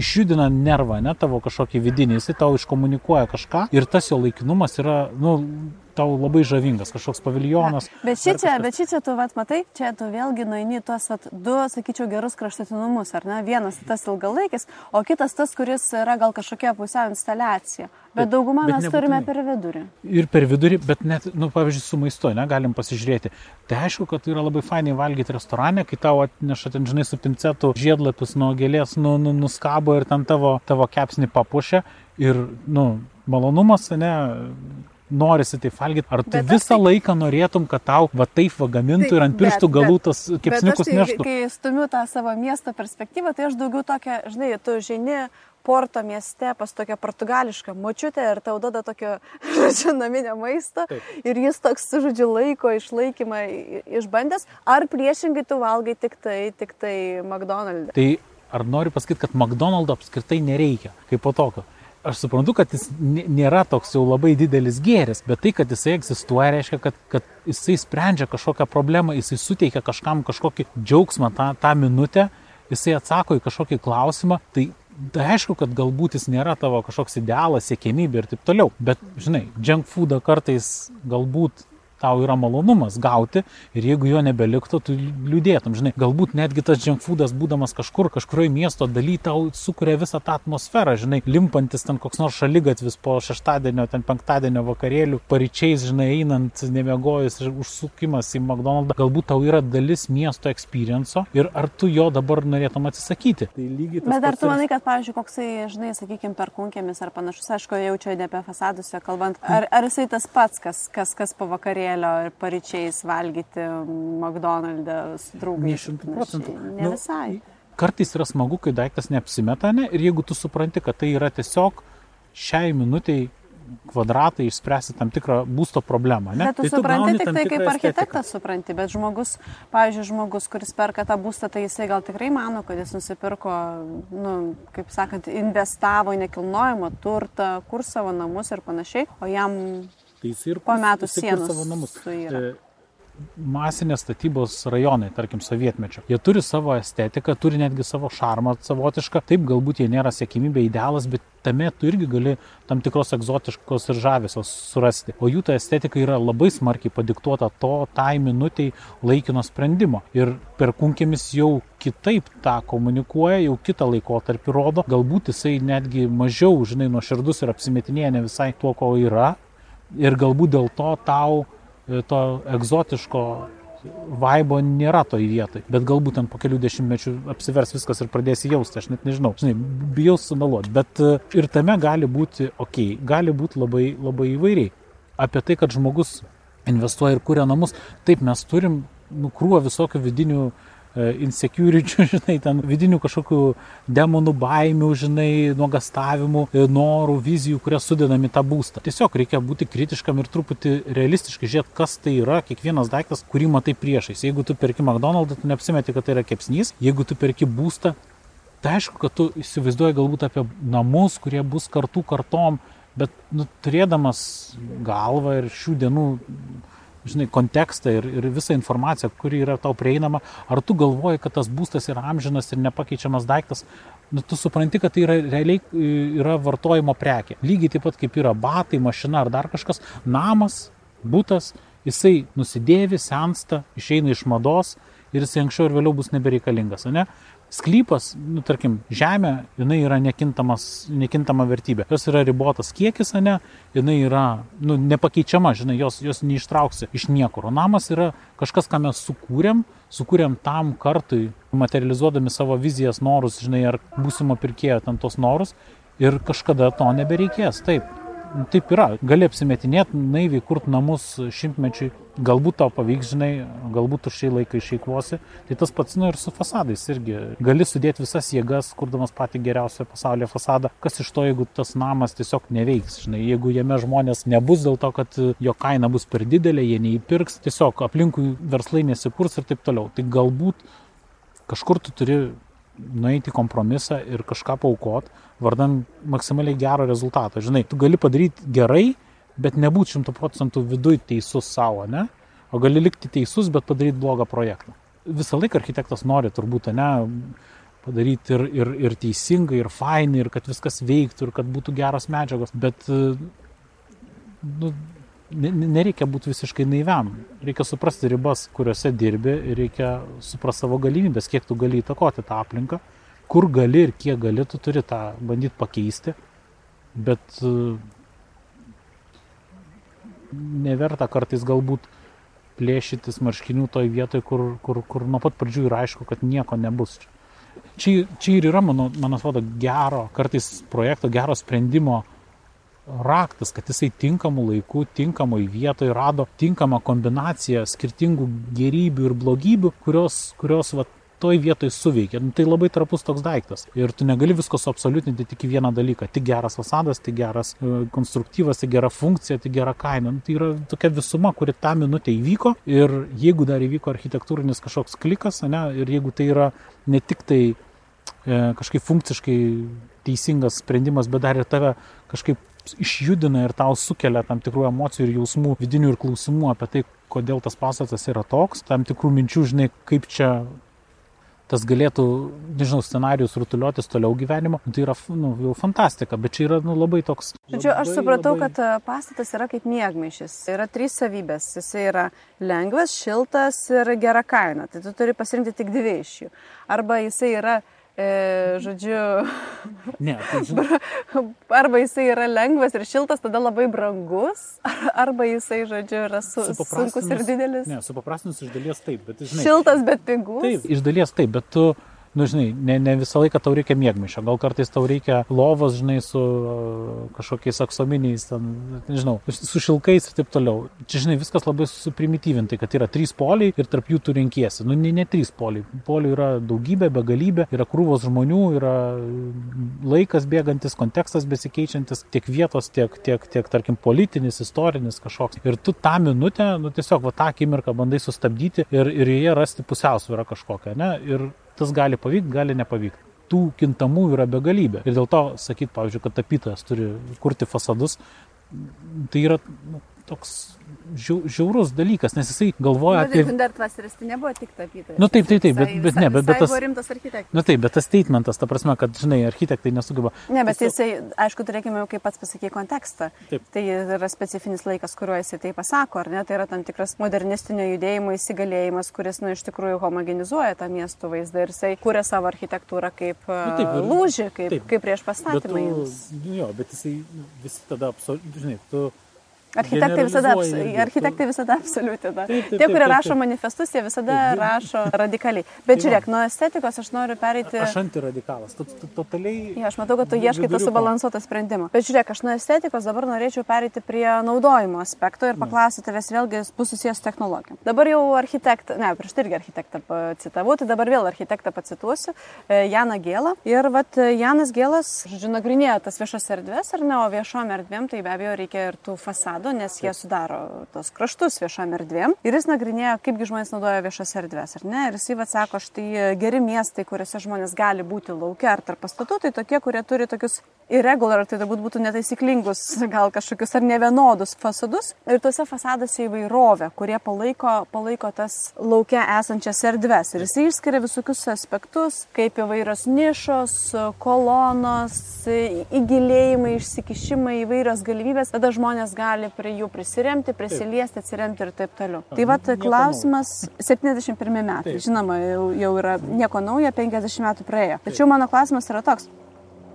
išjudina nervą, ne tavo kažkokį vidinį, jisai tau iškomunikuoja kažką ir tas jo laikinumas yra, nu, tau labai žavingas, kažkoks paviljonas. Bet šį dar čia, kažkas. bet šį čia tu, vat, matai, čia tu vėlgi nueini tuos, vat, du, sakyčiau, gerus kraštutinumus, ar ne? Vienas tas ilgalaikis, o kitas tas, kuris yra gal kažkokia pusiau instaliacija. Bet Bet- daugumą bet mes turime nebūtinai. per vidurį. Ir per vidurį, bet net, nu, pavyzdžiui, su maistu, ne, galim pasižiūrėti. Tai aišku, kad yra labai fainai valgyti restorane, kai tau atneša ten, žinai, su pincetu žiedlapius nuo gėlės, nu, nu, nuskabo ir ten tavo, tavo kepsnį papušia. Ir, nu, malonumas, ne, norisi tai valgyti. Ar tu Bet visą tai- laiką norėtum, kad tau va taip va gamintų Taip, ir ant pirštų bet- galų tas kepsniukus tai, neštų? kai stumiu tą savo miesto perspektyvą, tai aš daugiau tokia, žinai, tu žini Porto mieste pas tokią portugališką močiutę ir tau duoda tokio, žodžiu, naminio maisto Taip. ir jis toks, žodžiu, laiko išlaikymą išbandęs, ar priešingai tu valgai tik tai, tik tai McDonald's. Tai ar noriu pasakyti, kad McDonald's apskritai nereikia kaip po tokio? Aš suprantu, kad jis nėra toks jau labai didelis gėris, bet tai, kad jisai egzistuoja, reiškia, kad, kad jisai sprendžia kažkokią problemą, jisai suteikia kažkam kažkokį džiaugsmą tą, tą minutę, jisai atsako į kažkokį klausimą, tai Tai aišku, kad galbūt jis nėra tavo kažkoks idealas, siekėmybė ir taip toliau, bet, žinai, junk foodą kartais galbūt tau yra malonumas gauti ir jeigu jo nebeliktų, tu liūdėtum, žinai, galbūt netgi tas junk foodas būdamas kažkur, kažkurioje miesto daly tau sukuria visą tą atmosferą, žinai, limpantis ten koks nors šalygatvis po šeštadienio, ten penktadienio vakarėlių, paryčiais, žinai, einant, nemiegojus ir užsukimas į McDonald's, galbūt tau yra dalis miesto experienco ir ar tu jo dabar norėtum atsisakyti. Tai lygiai tas. Bet ar tu manai, kad, pavyzdžiui, koksai, žinai, sakykime, per kunkėmis ar panašus, aišku, jau čia ne apie fasadus, kalbant, ar, ar jisai tas pats, kas, kas, kas po vakarėlio? ir paryčiais valgyti McDonald'e su draugais. Ne šimtų procentų. Ne nu, visai. Kartais yra smagu, kai daiktas neapsimeta, ne? Ir jeigu tu supranti, kad tai yra tiesiog šiai minutiai kvadratai išspręsti tam tikrą būsto problemą. Ne? Bet tu, tai tu supranti tik tai kaip architektas estetiką. supranti, bet žmogus, pavyzdžiui, žmogus, kuris perka tą būstą, tai jisai gal tikrai mano, kad jis nusipirko, nu, kaip sakant, investavo į nekilnojamą turtą, kur savo namus ir panašiai, o jam Tai jis ir po metų sienos savo namus. E, masinės statybos rajonai, tarkim, sovietmečio. Jie turi savo estetiką, turi netgi savo šarmą savotišką. Taip, galbūt jie nėra siekimybė idealas, bet tame tu irgi gali tam tikros egzotiškos ir žavesios surasti. O jų ta estetika yra labai smarkiai padiktuota to tai minutiai laikino sprendimo. Ir per kunkėmis jau kitaip tą komunikuoja, jau kitą laikotarpį rodo. Galbūt jisai netgi mažiau, žinai, nuoširdus ir apsimetinėja ne visai tuo, ko yra, ir galbūt dėl to tau e, to egzotiško vaibo nėra toj vietoj, bet galbūt ten po kelių dešimtmečių apsivers viskas ir pradėsi jausti, aš net nežinau, žinai, bijau sumeluoti, bet e, ir tame gali būti ok, gali būti labai, labai įvairiai. Apie tai, kad žmogus investuoja ir kuria namus, taip mes turim nukrūvą visokių vidinių uh, E, insecurity, žinai, ten vidinių kažkokių demonų, baimių, žinai, nuogastavimų, e, norų, vizijų, kurias sudedami tą būstą. Tiesiog reikia būti kritiškam ir truputį realistiškai žiūrėti, kas tai yra kiekvienas daiktas, kurį matai priešais. Jeigu tu perki McDonald's, tu neapsimeti, kad tai yra kepsnys. Jeigu tu perki būstą, tai aišku, kad tu įsivaizduoji galbūt apie namus, kurie bus kartų kartom, bet nu, turėdamas galvą ir šių dienų žinai, kontekstą ir, ir visą informaciją, kuri yra tau prieinama, ar tu galvoji, kad tas būstas yra amžinas ir nepakeičiamas daiktas, nu, tu supranti, kad tai yra realiai yra vartojimo prekė. Lygiai taip pat kaip yra batai, mašina ar dar kažkas, namas, būtas, jisai nusidėvi, sensta, išeina iš mados ir jisai anksčiau ir vėliau bus nebereikalingas. Ne? Sklypas, nu, tarkim, žemė, jinai yra nekintama vertybė. Jos yra ribotas kiekis, ne, jinai yra nu, nepakeičiama, žinai, jos, jos neištrauksi iš niekur. O namas yra kažkas, ką mes sukūrėm, sukūrėm tam kartui, materializuodami savo vizijas, norus, žinai, ar būsimo pirkėjo ten tos norus ir kažkada to nebereikės. Taip, taip yra. Gali apsimetinėti, naiviai kurt namus šimtmečiui, galbūt tau pavyks, žinai, galbūt tu šiai laikai išeikvosi. Tai tas pats, nu ir su fasadais irgi. Gali sudėti visas jėgas, kurdamas patį geriausią pasaulyje fasadą. Kas iš to, jeigu tas namas tiesiog neveiks, žinai, jeigu jame žmonės nebus dėl to, kad jo kaina bus per didelė, jie neįpirks, tiesiog aplinkui verslai nesikurs ir taip toliau. Tai galbūt kažkur tu turi nueiti kompromisą ir kažką paukot, vardan maksimaliai gero rezultato. Žinai, tu gali padaryti gerai, bet nebūti šimtų procentų viduj teisus savo, ne? O gali likti teisus, bet padaryti blogą projektą. Visą laiką architektas nori turbūt, ne, padaryti ir, ir, ir teisingai, ir fainai, ir kad viskas veiktų, ir kad būtų geros medžiagos, bet nu, nereikia būti visiškai naiviam. Reikia suprasti ribas, kuriuose dirbi ir reikia suprasti savo galimybės, kiek tu gali įtakoti tą aplinką, kur gali ir kiek gali, tu turi tą bandyti pakeisti, bet e, neverta kartais galbūt plėšytis marškinių toj vietoj, kur, kur, kur nuo pat pradžių yra aišku, kad nieko nebus. Čia, čia ir yra, man atrodo, gero, kartais projekto, gero sprendimo raktas, kad jisai tinkamu laiku, tinkamoj vietoje rado tinkamą kombinaciją skirtingų gerybių ir blogybių, kurios, kurios va, toj vietoj suveikia. Nu, tai labai trapus toks daiktas. Ir tu negali visko suabsoliutinti tik į vieną dalyką. Tik geras fasadas, tik geras e, konstruktyvas, tik gera funkcija, tik gera kaina. Nu, tai yra tokia visuma, kuri tą minutę įvyko. Ir jeigu dar įvyko architektūrinis kažkoks klikas, ne, ir jeigu tai yra ne tik tai e, kažkaip funkciškai teisingas sprendimas, bet dar ir tave kažkaip išjudina ir tau sukelia tam tikrų emocijų ir jausmų, vidinių ir klausimų apie tai, kodėl tas pastatas yra toks, tam tikrų minčių, žinai, kaip čia tas galėtų, nežinau, scenarius rutuliotis toliau gyvenimo, tai yra nu, jau fantastika, bet čia yra nu, labai toks. Žodžiu, aš supratau, labai... kad e, pastatas yra kaip mėgmaišis. Yra trys savybės. Jis yra lengvas, šiltas ir gera kaina. Tai tu turi pasirinkti tik dvi iš jų. Arba jisai yra e, žodžiu, ne, tai arba jisai yra lengvas ir šiltas, tada labai brangus, arba jisai, žodžiu, yra su, sunkus ir didelis. Ne, supaprastinus iš dalies taip, bet žinai. Šiltas, bet pigus. Taip, iš dalies taip, bet tu nu, žinai, ne, ne visą laiką tau reikia mėgmišio, gal kartais tau reikia lovos, žinai, su uh, kažkokiais aksominiais, ten, nežinau, su šilkais ir taip toliau. Čia, žinai, viskas labai suprimityvintai, kad yra trys poliai ir tarp jų tu renkiesi. Nu, ne, ne trys poliai. Polių yra daugybė, begalybė, yra krūvos žmonių, yra laikas bėgantis, kontekstas besikeičiantis, tiek vietos, tiek, tiek, tiek tarkim, politinis, istorinis kažkoks. Ir tu tą minutę, nu, tiesiog va tą akimirką bandai sustabdyti ir, ir joje rasti pusiausvyrą kažkokią, ne? Ir tas gali pavykti, gali nepavykti. Tų kintamų yra begalybė. Ir dėl to sakyti, pavyzdžiui, kad tapytojas turi kurti fasadus, tai yra nu, toks žiaurus dalykas, nes jisai galvoja apie... Hundertvaseris tai nebuvo tik tapytojas. Na nu, taip, taip, taip, bet, bet ne, bet, bet tas... Buvo rimtas architektas. Na nu, taip, bet tas statementas, ta prasme, kad, žinai, architektai nesugeba. Ne, bet jisai, aišku, turėkime, kaip pats pasakė, kontekstą. Taip. Tai yra specifinis laikas, kuriuo jisai tai pasako, ar ne? Tai yra tam tikras modernistinio judėjimo įsigalėjimas, kuris, na, nu, iš tikrųjų homogenizuoja tą miestų vaizdą ir jisai kūrė savo architektūrą kaip nu, taip, ir, lūžį, kaip, taip, kaip prieš pastatymą. Jo, bet jisai visi tada, žinai, tu Architektai visada, architektai visada absoliutina. Tie, kurie rašo manifestus, jie visada rašo radikaliai. Bet tai žiūrėk, nuo estetikos aš noriu pereiti. Aš antiradikalas, tu, tu totaliai. Ja, aš matau, kad tu ieškai to subalansuoto sprendimo. Bet žiūrėk, aš nuo estetikos dabar norėčiau pereiti prie naudojimo aspekto ir paklausyti tavęs vėlgi bus susijęs su technologija. Dabar jau architektą, ne, prieš tai irgi architektą citavau, tai dabar vėl architektą pacituosiu, e, Janą Gėlą. Ir vat Janas Gėlas, žodžiu, nagrinėja tas viešas erdvės, ar ne, o viešom erdvėm tai be abejo reikia ir tų fasadų fasado, nes jie sudaro tos kraštus viešam erdvėm. Ir jis nagrinėjo, kaipgi žmonės naudoja viešas erdvės, ar ne? Ir jisai atsako, štai geri miestai, kuriuose žmonės gali būti laukia ar tarp pastatų, tai tokie, kurie turi tokius irregular, tai turbūt būtų netaisyklingus, gal kažkokius ar nevienodus fasadus. Ir tuose fasaduose įvairovė, kurie palaiko, palaiko tas laukia esančias erdves. Ir jisai išskiria visokius aspektus, kaip įvairios nišos, kolonos, įgilėjimai, išsikišimai, įvairios galimybės. Tada žmonės gali prie jų prisiremti, prisiliesti, atsiremti ir taip toliau. Tai va, klausimas 71 metai. Taip. Žinoma, jau, jau yra nieko naujo, 50 metų praėjo. Tačiau mano klausimas yra toks.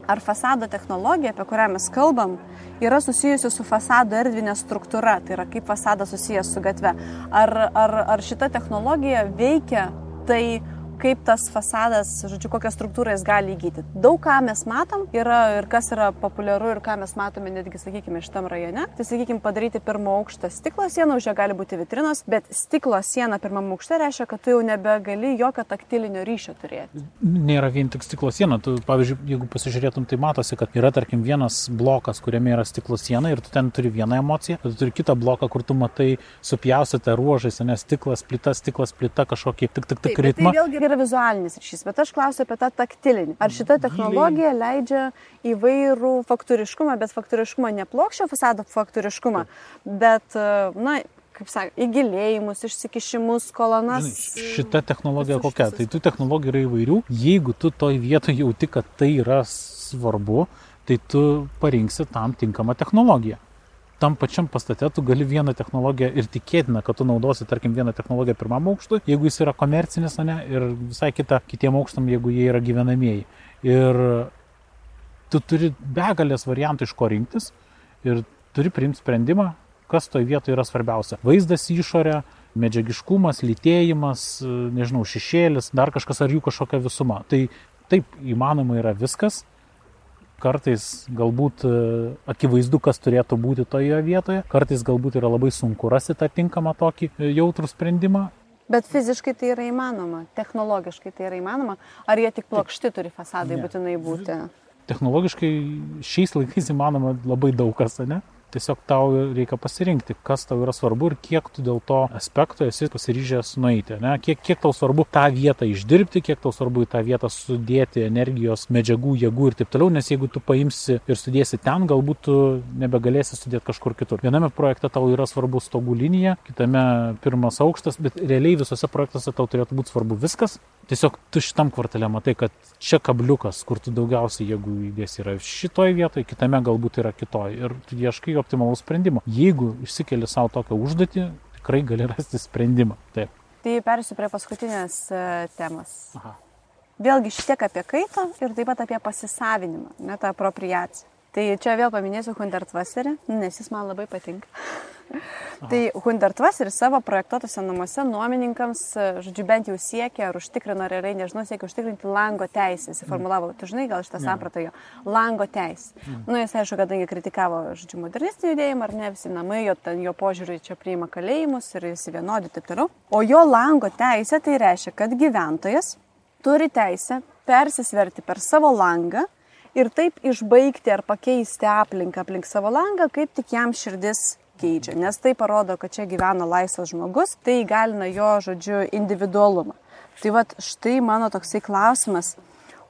Ar fasado technologija, apie kurią mes kalbam, yra susijusi su fasado erdvinė struktūra, tai yra kaip fasadas susijęs su gatve. Ar, ar, ar šita technologija veikia tai, kaip tas fasadas, žodžiu, kokią struktūrą jis gali įgyti. Daug ką mes matom yra ir kas yra populiaru ir ką mes matome netgi, sakykime, šitam rajone. Tai, sakykime, padaryti pirmo aukštą stiklo sieną, už ją gali būti vitrinos, bet stiklo siena pirmam aukšte reiškia, kad tu jau nebegali jokio taktilinio ryšio turėti. Nėra vien tik stiklo siena. Tu, pavyzdžiui, jeigu pasižiūrėtum, tai matosi, kad yra, tarkim, vienas blokas, kuriame yra stiklo siena ir tu ten turi vieną emociją, tu turi kitą bloką, kur tu matai supjaustytą ruožais, nes stiklas, plita, stiklas, plita, kažkokį tik, tik, tik ritmą. Tai vėlgi yra vizualinis ryšys, bet aš klausiu apie tą taktilinį. Ar šita technologija leidžia įvairų fakturiškumą, bet fakturiškumą ne plokščio fasado fakturiškumą, bet, na, kaip sakė, įgilėjimus, išsikišimus, kolonas. Žinai, šita technologija kokia? Tai tų technologijų yra įvairių. Jeigu tu toj vietoje jauti, kad tai yra svarbu, tai tu parinksi tam tinkamą technologiją tam pačiam pastate tu gali vieną technologiją ir tikėtina, kad tu naudosi, tarkim, vieną technologiją pirmam aukštui, jeigu jis yra komercinis, ne, ir visai kita kitiem aukštam, jeigu jie yra gyvenamieji. Ir tu turi begalės variantų iš ko rinktis ir turi priimti sprendimą, kas toje vietoje yra svarbiausia. Vaizdas išorė, medžiagiškumas, lytėjimas, nežinau, šešėlis, dar kažkas ar jų kažkokia visuma. Tai taip įmanoma yra viskas, Kartais galbūt e, akivaizdu, kas turėtų būti toje vietoje, kartais galbūt yra labai sunku rasti tą tinkamą tokį e, jautrų sprendimą. Bet fiziškai tai yra įmanoma, technologiškai tai yra įmanoma, ar jie tik plokšti turi fasadai ne. būtinai būti? Technologiškai šiais laikais įmanoma labai daug kas, ne? Tiesiog tau reikia pasirinkti, kas tau yra svarbu ir kiek tu dėl to aspekto esi pasiryžęs nueiti. Ne? Kiek, kiek tau svarbu tą vietą išdirbti, kiek tau svarbu į tą vietą sudėti energijos, medžiagų, jėgų ir taip toliau, nes jeigu tu paimsi ir sudėsi ten, galbūt tu nebegalėsi sudėti kažkur kitur. Viename projekte tau yra svarbu stogų linija, kitame pirmas aukštas, bet realiai visose projektuose tau turėtų būti svarbu viskas. Tiesiog tu šitam kvartale matai, kad čia kabliukas, kur tu daugiausiai jėgų įdėsi yra šitoje vietoje, kitame galbūt yra kitoje. Ir tu ieškai optimalaus sprendimo. Jeigu išsikeli savo tokią užduotį, tikrai gali rasti sprendimą. Taip. Tai persiu prie paskutinės e, temos. Aha. Vėlgi šitiek apie kaitą ir taip pat apie pasisavinimą, net tą apropriaciją. Tai čia vėl paminėsiu Hundertvaserį, nes jis man labai patinka. tai Hundertvaseris savo projektuotose namuose nuomininkams, žodžiu, bent jau siekia ar užtikrino realiai, nežinau, siekia užtikrinti lango teisę. Jis formulavo, tu žinai, gal šitą sampratą jo, lango teisę. Mm. Nu, jis aišku, kadangi kritikavo, žodžiu, modernistinį judėjimą, ar ne visi namai, jo, ten, jo požiūrį čia priima kalėjimus ir visi vienodi ir taip toliau. O jo lango teisė tai reiškia, kad gyventojas turi teisę persisverti per savo langą ir taip išbaigti ar pakeisti aplinką aplink savo langą, kaip tik jam širdis keičia. Nes tai parodo, kad čia gyvena laisvas žmogus, tai įgalina jo, žodžiu, individualumą. Tai vad štai mano toksai klausimas,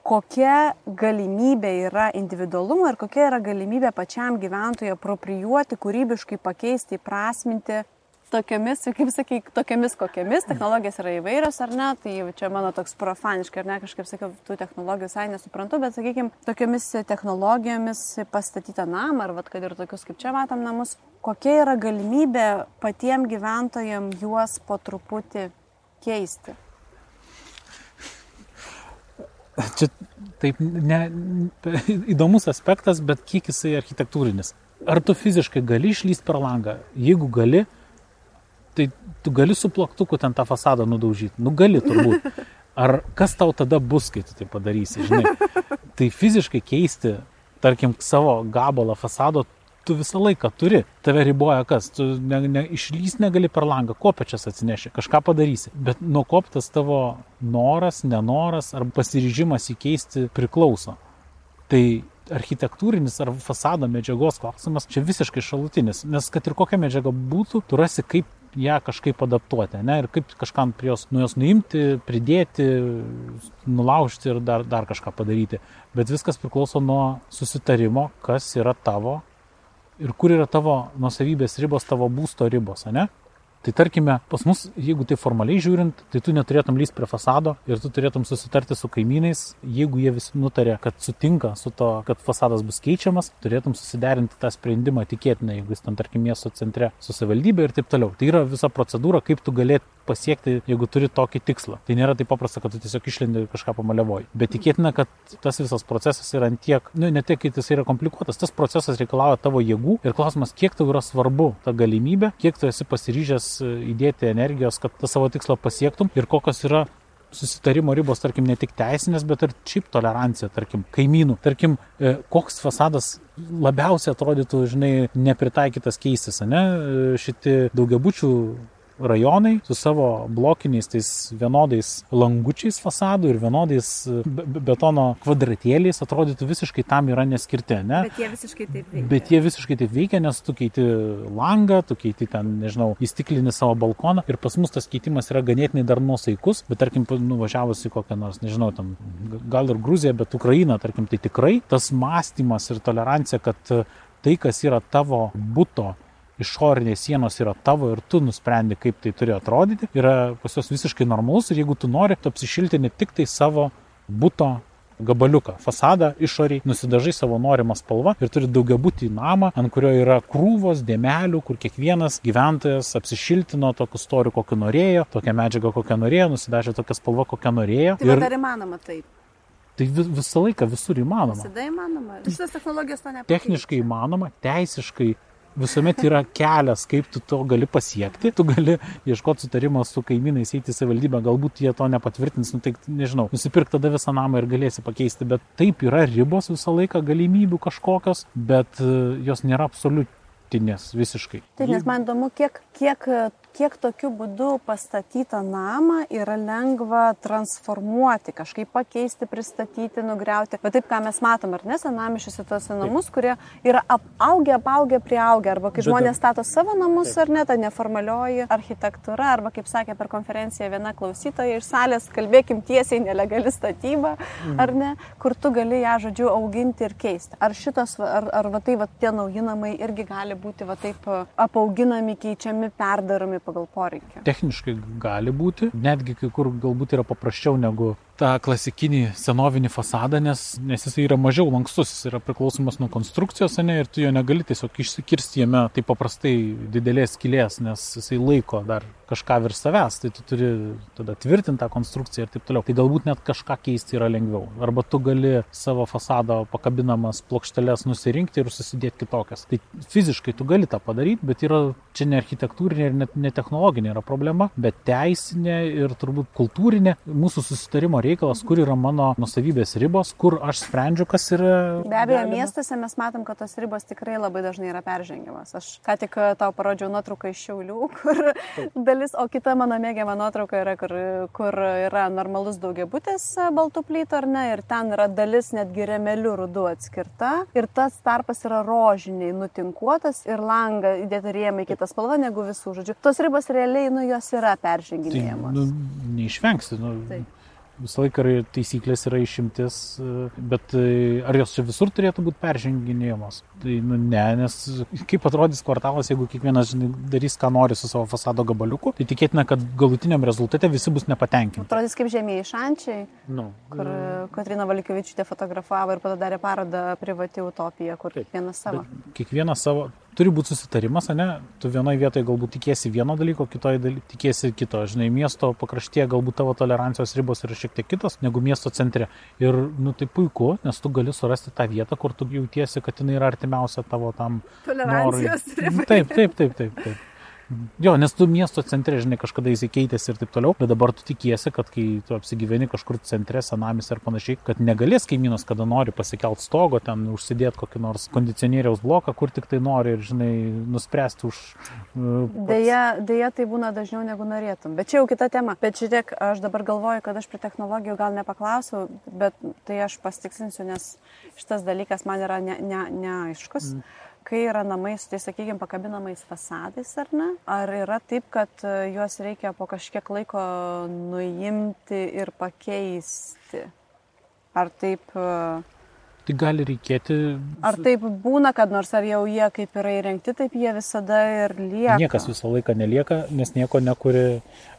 kokia galimybė yra individualumo ir kokia yra galimybė pačiam gyventojui aproprijuoti, kūrybiškai pakeisti, įprasminti tokiamis, kaip sakai, tokiamis kokiamis, technologijos yra įvairios ar ne, tai čia mano toks profaniškai, ar ne, kažkaip sakiau, tų technologijų visai nesuprantu, bet sakykime, tokiamis technologijomis pastatytą namą, ar vad, kad ir tokius kaip čia matom namus, kokia yra galimybė patiem gyventojam juos po truputį keisti. Čia taip ne, įdomus aspektas, bet kiek jisai architektūrinis. Ar tu fiziškai gali išlysti per langą? Jeigu gali, tai tu gali su plaktuku ten tą fasadą nudaužyti. Nu gali turbūt. Ar kas tau tada bus, kai tu tai padarysi, žinai. Tai fiziškai keisti, tarkim, savo gabalą fasado tu visą laiką turi. Tave riboja kas? Tu ne, ne, išlys negali per langą, kopečias atsineši, kažką padarysi. Bet nuo koptas tavo noras, nenoras ar pasiryžimas įkeisti priklauso. Tai architektūrinis ar fasado medžiagos klausimas čia visiškai šalutinis, nes kad ir kokia medžiaga būtų, tu rasi kaip ją kažkaip adaptuoti, ne, ir kaip kažkam prie jos, nuo jos nuimti, pridėti, nulaužti ir dar, dar kažką padaryti. Bet viskas priklauso nuo susitarimo, kas yra tavo ir kur yra tavo nusavybės ribos, tavo būsto ribos, ne? Tai tarkime, pas mus, jeigu tai formaliai žiūrint, tai tu neturėtum lysti prie fasado ir tu turėtum susitarti su kaimynais, jeigu jie visi nutarė, kad sutinka su to, kad fasadas bus keičiamas, turėtum susiderinti tą sprendimą tikėtinai, jeigu jis ten, tarkim, miesto centre su savivaldybė ir taip toliau. Tai yra visa procedūra, kaip tu galėt pasiekti, jeigu turi tokį tikslą. Tai nėra taip paprasta, kad tu tiesiog išlendi ir kažką pamaliavoji. Bet tikėtina, kad tas visas procesas yra antiek, nu, ne tiek, kad jis yra komplikuotas, tas procesas reikalauja tavo jėgų ir klausimas, kiek tau yra svarbu ta galimybė, kiek tu esi pasiryžęs įdėti energijos, kad tą savo tikslą pasiektum ir kokios yra susitarimo ribos, tarkim, ne tik teisinės, bet ir šiaip tolerancija, tarkim, kaimynų. Tarkim, e, koks fasadas labiausiai atrodytų, žinai, nepritaikytas keistis, ne? Šitie daugiabučių rajonai su savo blokiniais tais vienodais langučiais fasadų ir vienodais betono kvadratėliais atrodytų visiškai tam yra neskirti, ne? Bet jie visiškai taip veikia. Bet jie visiškai taip veikia, nes tu keiti langą, tu keiti ten, nežinau, įstiklinį savo balkoną ir pas mus tas keitimas yra ganėtinai dar nusaikus, bet tarkim, nuvažiavus į kokią nors, nežinau, tam, gal ir Gruziją, bet Ukrainą, tarkim, tai tikrai tas mąstymas ir tolerancija, kad tai, kas yra tavo būto išorinės sienos yra tavo ir tu nusprendi, kaip tai turi atrodyti, yra pas juos visiškai normalus ir jeigu tu nori, tu apsišilti ne tik tai savo būto gabaliuką, fasadą išoriai, nusidažai savo norimą spalvą ir turi daugiabutį namą, ant kurio yra krūvos, dėmelių, kur kiekvienas gyventojas apsišiltino tokiu storiu, kokiu norėjo, tokią medžiagą, kokią norėjo, nusidažė tokią spalvą, kokią norėjo. Tai ir... ar įmanoma taip? Tai visą laiką visur įmanoma. Visada įmanoma. Šitas technologijos to nepasiekia. Techniškai įmanoma, teisiškai visuomet yra kelias, kaip tu to gali pasiekti. Tu gali ieškoti sutarimo su kaimynais, eiti į savivaldybę, galbūt jie to nepatvirtins, nu, tai nežinau, nusipirk tada visą namą ir galėsi pakeisti, bet taip yra ribos visą laiką, galimybių kažkokios, bet e, jos nėra absoliutinės visiškai. Taip, nes man įdomu, kiek, kiek kiek tokiu būdu pastatytą namą yra lengva transformuoti, kažkaip pakeisti, pristatyti, nugriauti. Bet taip, ką mes matom, ar ne, senamišiuose tos namus, kurie yra apaugę, apaugę, prieaugę, arba kai žmonės stato savo namus, taip. ar ne, ta neformalioji architektūra, arba kaip sakė per konferenciją viena klausytoja iš salės, kalbėkim tiesiai, nelegali statyba, mhm. ar ne, kur tu gali ją, žodžiu, auginti ir keisti. Ar šitos, ar, ar va tai, va tie nauji namai irgi gali būti va taip apauginami, keičiami, perdaromi pagal poreikį? Techniškai gali būti, netgi kai kur galbūt yra paprasčiau negu tą klasikinį senovinį fasadą, nes, nes jis yra mažiau lankstus, jis yra priklausomas nuo konstrukcijos, ne, ir tu jo negali tiesiog išsikirsti jame taip paprastai didelės kilės, nes jisai laiko dar kažką virš savęs, tai tu turi tada tvirtinti tą konstrukciją ir taip toliau. Tai galbūt net kažką keisti yra lengviau. Arba tu gali savo fasado pakabinamas plokšteles nusirinkti ir susidėti kitokias. Tai fiziškai tu gali tą padaryti, bet yra čia ne architektūrinė ir net ne technologinė yra problema, bet teisinė ir turbūt kultūrinė mūsų susitarimo reikalas, kur yra mano nusavybės ribos, kur aš sprendžiu, kas yra. Be abejo, galima. miestuose mes matom, kad tos ribos tikrai labai dažnai yra peržengiamas. Aš ką tik e, tau parodžiau nuotrauką iš Šiaulių, kur Taip. dalis, o kita mano mėgiama nuotrauka yra, kur, kur yra normalus daugiabutis e, baltų plytų ar ne, ir ten yra dalis netgi remelių rudų atskirta ir tas tarpas yra rožiniai nutinkuotas ir langą įdėta rėmai kitą spalvą negu visų žodžių. Tos ribos realiai, nu, jos yra perženginėjamos. Tai, nu, neišvengsi. Nu, Taip visą laiką taisyklės yra išimtis, bet ar jos čia visur turėtų būti perženginėjamos? Tai nu ne, nes kaip atrodys kvartalas, jeigu kiekvienas žinai, darys, ką nori su savo fasado gabaliuku, tai tikėtina, kad galutiniam rezultate visi bus nepatenkinti. Atrodys kaip žemėjai šančiai, nu, kur. Katrina Valikovičiūtė fotografavo ir padarė parodą privati utopija, kur Taip, kiekvienas savo. Kiekvienas savo, turi būti susitarimas, ne? Tu vienoje vietoje galbūt tikėsi vieno dalyko, kitoje daly... tikėsi kito. Žinai, miesto pakraštyje galbūt tavo tolerancijos ribos yra šiek tiek kitos negu miesto centre. Ir, nu, tai puiku, nes tu gali surasti tą vietą, kur tu jautiesi, kad jinai yra artimiausia tavo tam. Tolerancijos ribai. Taip, taip, taip, taip. taip. Jo, nes tu miesto centre, žinai, kažkada įsikeitęs ir taip toliau, bet dabar tu tikiesi, kad kai tu apsigyveni kažkur centre, senamis ir panašiai, kad negalės kaimynas, kada nori pasikelt stogo, ten užsidėti kokį nors kondicionieriaus bloką, kur tik tai nori ir, žinai, nuspręsti už... Uh, deja, deja, tai būna dažniau negu norėtum. Bet čia jau kita tema. Bet žiūrėk, aš dabar galvoju, kad aš prie technologijų gal nepaklausiu, bet tai aš pastiksinsiu, nes šitas dalykas man yra neaiškus. Ne, ne, ne kai yra namai su, tai sakykime, pakabinamais fasadais ar ne? Ar yra taip, kad e, juos reikia po kažkiek laiko nuimti ir pakeisti? Ar taip... E, tai gali reikėti. Ar taip būna, kad nors ar jau jie kaip yra įrengti, taip jie visada ir lieka? Niekas visą laiką nelieka, nes nieko nekuri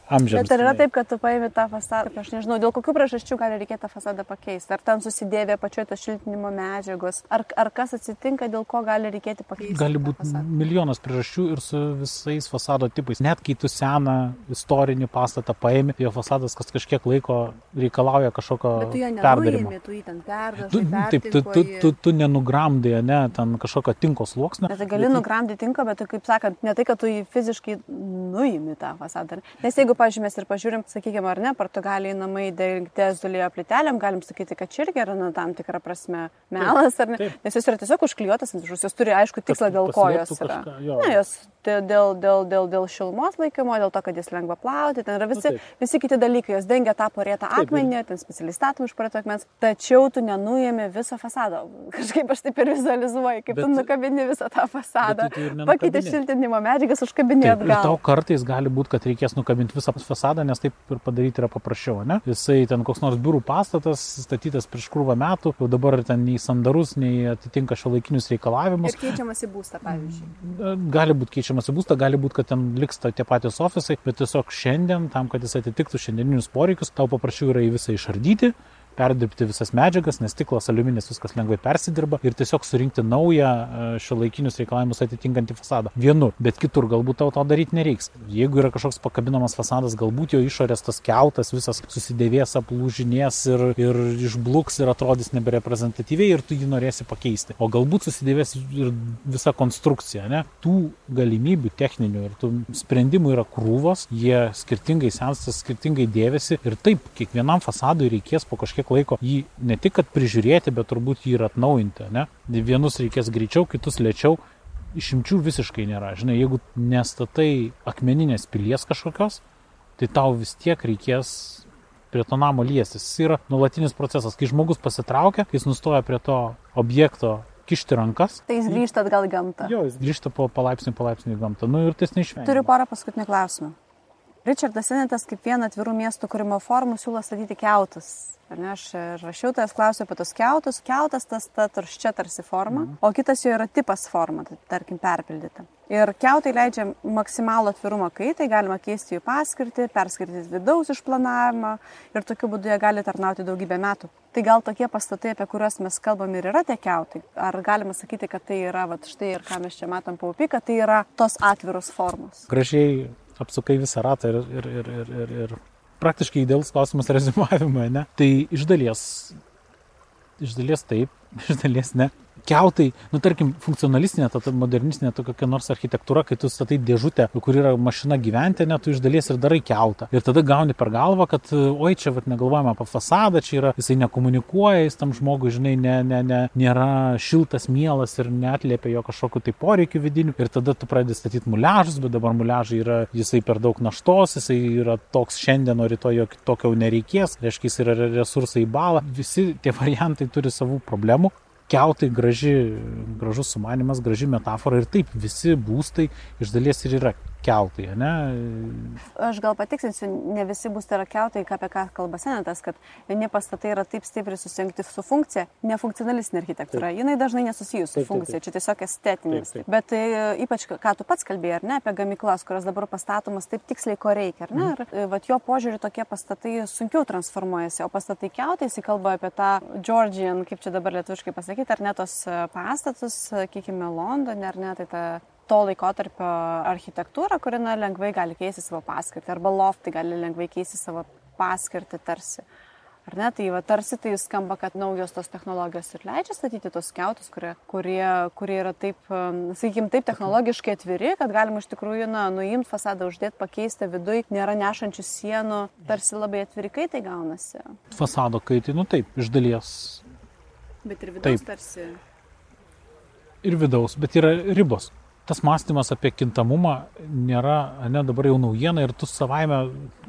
amžiams. Bet ar yra taip, kad tu paimi tą fasadą, aš nežinau, dėl kokių priežasčių gali reikėti tą fasadą pakeisti? Ar ten susidėvė pačioje tos šiltinimo medžiagos? Ar, ar kas atsitinka, dėl ko gali reikėti pakeisti? Gali būti milijonas priežasčių ir su visais fasado tipais. Net kai tu seną istorinį pastatą paimi, jo fasadas kas kažkiek laiko reikalauja kažkokio perdavimo. Tu jį ten perdažai. Taip, tu, tu, tu, tu nenugramdai, ne, ten kažkokio tinko sluoksnio. Bet tai gali bet... nugramdyti tinką, bet kaip sakant, ne tai, kad tu jį fiziškai nuimi tą fasadą. Nes jeigu pavyzdžiui, mes ir pažiūrim, sakykime, ar ne, Portugalijai namai dengti azulėjo plytelėm, galim sakyti, kad čia irgi yra na, tam tikra prasme melas, ar ne? Taip. Nes jis yra tiesiog užklijuotas ant viršus, jis turi aišku tikslą, dėl ko jos yra. Kažką, jo. ne, jos dėl, dėl, dėl, dėl šilumos laikymo, dėl to, kad jis lengva plauti, ten yra visi, nu, visi kiti dalykai, jos dengia tą porėtą akmenį, ten specialiai statomi iš porėto akmens, tačiau tu nenuėmė viso fasado. Kažkaip aš taip ir vizualizuoju, kaip bet, tu nukabini visą tą fasadą, pakeitė šiltinimo medžiagas, užkabini atgal. Ir tau kartais gali būti, kad reikės nukabinti visą visą fasadą, nes taip ir padaryti yra paprasčiau, ne? Jisai ten koks nors biurų pastatas, statytas prieš krūvą metų, jau dabar ten nei sandarus, nei atitinka šio laikinius reikalavimus. Ir keičiamas į būstą, pavyzdžiui. Gali būti keičiamas į būstą, gali būti, kad ten liks tie patys ofisai, bet tiesiog šiandien, tam, kad jis atitiktų šiandieninius poreikius, tau paprašiau yra į visą išardyti perdirbti visas medžiagas, nes stiklas, aliuminis viskas lengvai persidirba ir tiesiog surinkti naują e, šio laikinius reikalavimus atitinkantį fasadą. Vienur, bet kitur galbūt tau to daryti nereiks. Jeigu yra kažkoks pakabinamas fasadas, galbūt jo išorės tas keltas visas susidėvės, aplūžinės ir, ir išbluks ir atrodys nebereprezentatyviai ir tu jį norėsi pakeisti. O galbūt susidėvės ir visa konstrukcija. Ne? Tų galimybių techninių ir tų sprendimų yra krūvos, jie skirtingai sensta, skirtingai dėvėsi ir taip, kiekvienam fasadui reikės po kažkiek kažkiek laiko jį ne tik, kad prižiūrėti, bet turbūt jį ir atnaujinti. Ne? Vienus reikės greičiau, kitus lėčiau. išimčių visiškai nėra. Žinai, jeigu nestatai akmeninės pilies kažkokios, tai tau vis tiek reikės prie to namo liestis. Jis yra nuolatinis procesas. Kai žmogus pasitraukia, kai jis nustoja prie to objekto kišti rankas. Tai jis grįžta atgal į gamtą. Jo, jis grįžta po palaipsnį palaipsnį į gamtą. Nu ir tas neišvengiama. Turiu porą paskutinių klausimų. Richardas Senetas kaip vieną atvirų miestų kūrimo formų siūlo statyti keutus. Ar ne, aš rašiautojas klausiu apie tos keutus. Keutas tas ta tarščia tarsi forma, mm. o kitas jo yra tipas forma, tai tarkim perpildyta. Ir keutai leidžia maksimalų atvirumą kaitai, galima keisti jų paskirtį, perskirti vidaus išplanavimą ir tokiu būdu jie gali tarnauti daugybę metų. Tai gal tokie pastatai, apie kuriuos mes kalbam ir yra tie keutai? Ar galima sakyti, kad tai yra, va štai ir ką mes čia matom paupį, kad tai yra tos atviros formos? Gražiai apsukai visą ratą ir, ir, ir, ir, ir, ir praktiškai idealus klausimas rezumavimui, ne? Tai iš dalies, iš dalies taip, iš dalies ne keltai, nu tarkim, funkcionalistinė, ta modernistinė, ta kokia nors architektūra, kai tu statai dėžutę, kur yra mašina gyventi, net tu iš dalies ir darai keltą. Ir tada gauni per galvą, kad, oi, čia vat, negalvojame apie fasadą, čia yra, jisai nekomunikuoja, jis tam žmogui, žinai, ne, ne, ne, nėra šiltas, mielas ir netliepia jo kažkokiu tai poreikiu vidiniu. Ir tada tu pradedi statyti muliažus, bet dabar muliažai yra, jisai per daug naštos, jisai yra toks šiandien, o rytoj jo tokio nereikės, reiškia, jis yra resursai į balą. Visi tie variantai turi savų problemų keltai graži, gražus sumanimas, graži metafora ir taip visi būstai iš dalies ir yra keltai, ne? Aš gal patiksinsiu, ne visi bus tai yra keltai, apie ką kalba senatas, kad vieni pastatai yra taip stipriai susijungti su funkcija, nefunkcionalistinė architektūra. Taip. Jinai dažnai nesusijusi su funkcija, čia tiesiog estetinis. Taip, taip. Bet tai, ypač, ką tu pats kalbėjai, ar ne, apie gamyklas, kurios dabar pastatomas taip tiksliai, ko reikia, ar ne? Mhm. Ir vat, jo požiūrį tokie pastatai sunkiau transformuojasi, o pastatai keltai, jis kalba apie tą Georgian, kaip čia dabar lietuviškai pasakyti, ar ne tos pastatus, sakykime, Londone, ar ne, tai ta to laikotarpio architektūrą, kuri na, lengvai gali keisti savo paskirtį, arba loftai gali lengvai keisti savo paskirtį tarsi. Ar ne, tai va, tarsi tai skamba, kad naujos tos technologijos ir leidžia statyti tos keutus, kurie, kurie, kurie yra taip, sakykime, taip technologiškai atviri, kad galima iš tikrųjų, na, nuimti fasadą, uždėti, pakeisti viduje, nėra nešančių sienų, tarsi labai atviri kaitai gaunasi. Fasado kaitai, nu taip, iš dalies. Bet ir vidaus taip. tarsi. Ir vidaus, bet yra ribos tas mąstymas apie kintamumą nėra, ne dabar jau naujiena ir tu savaime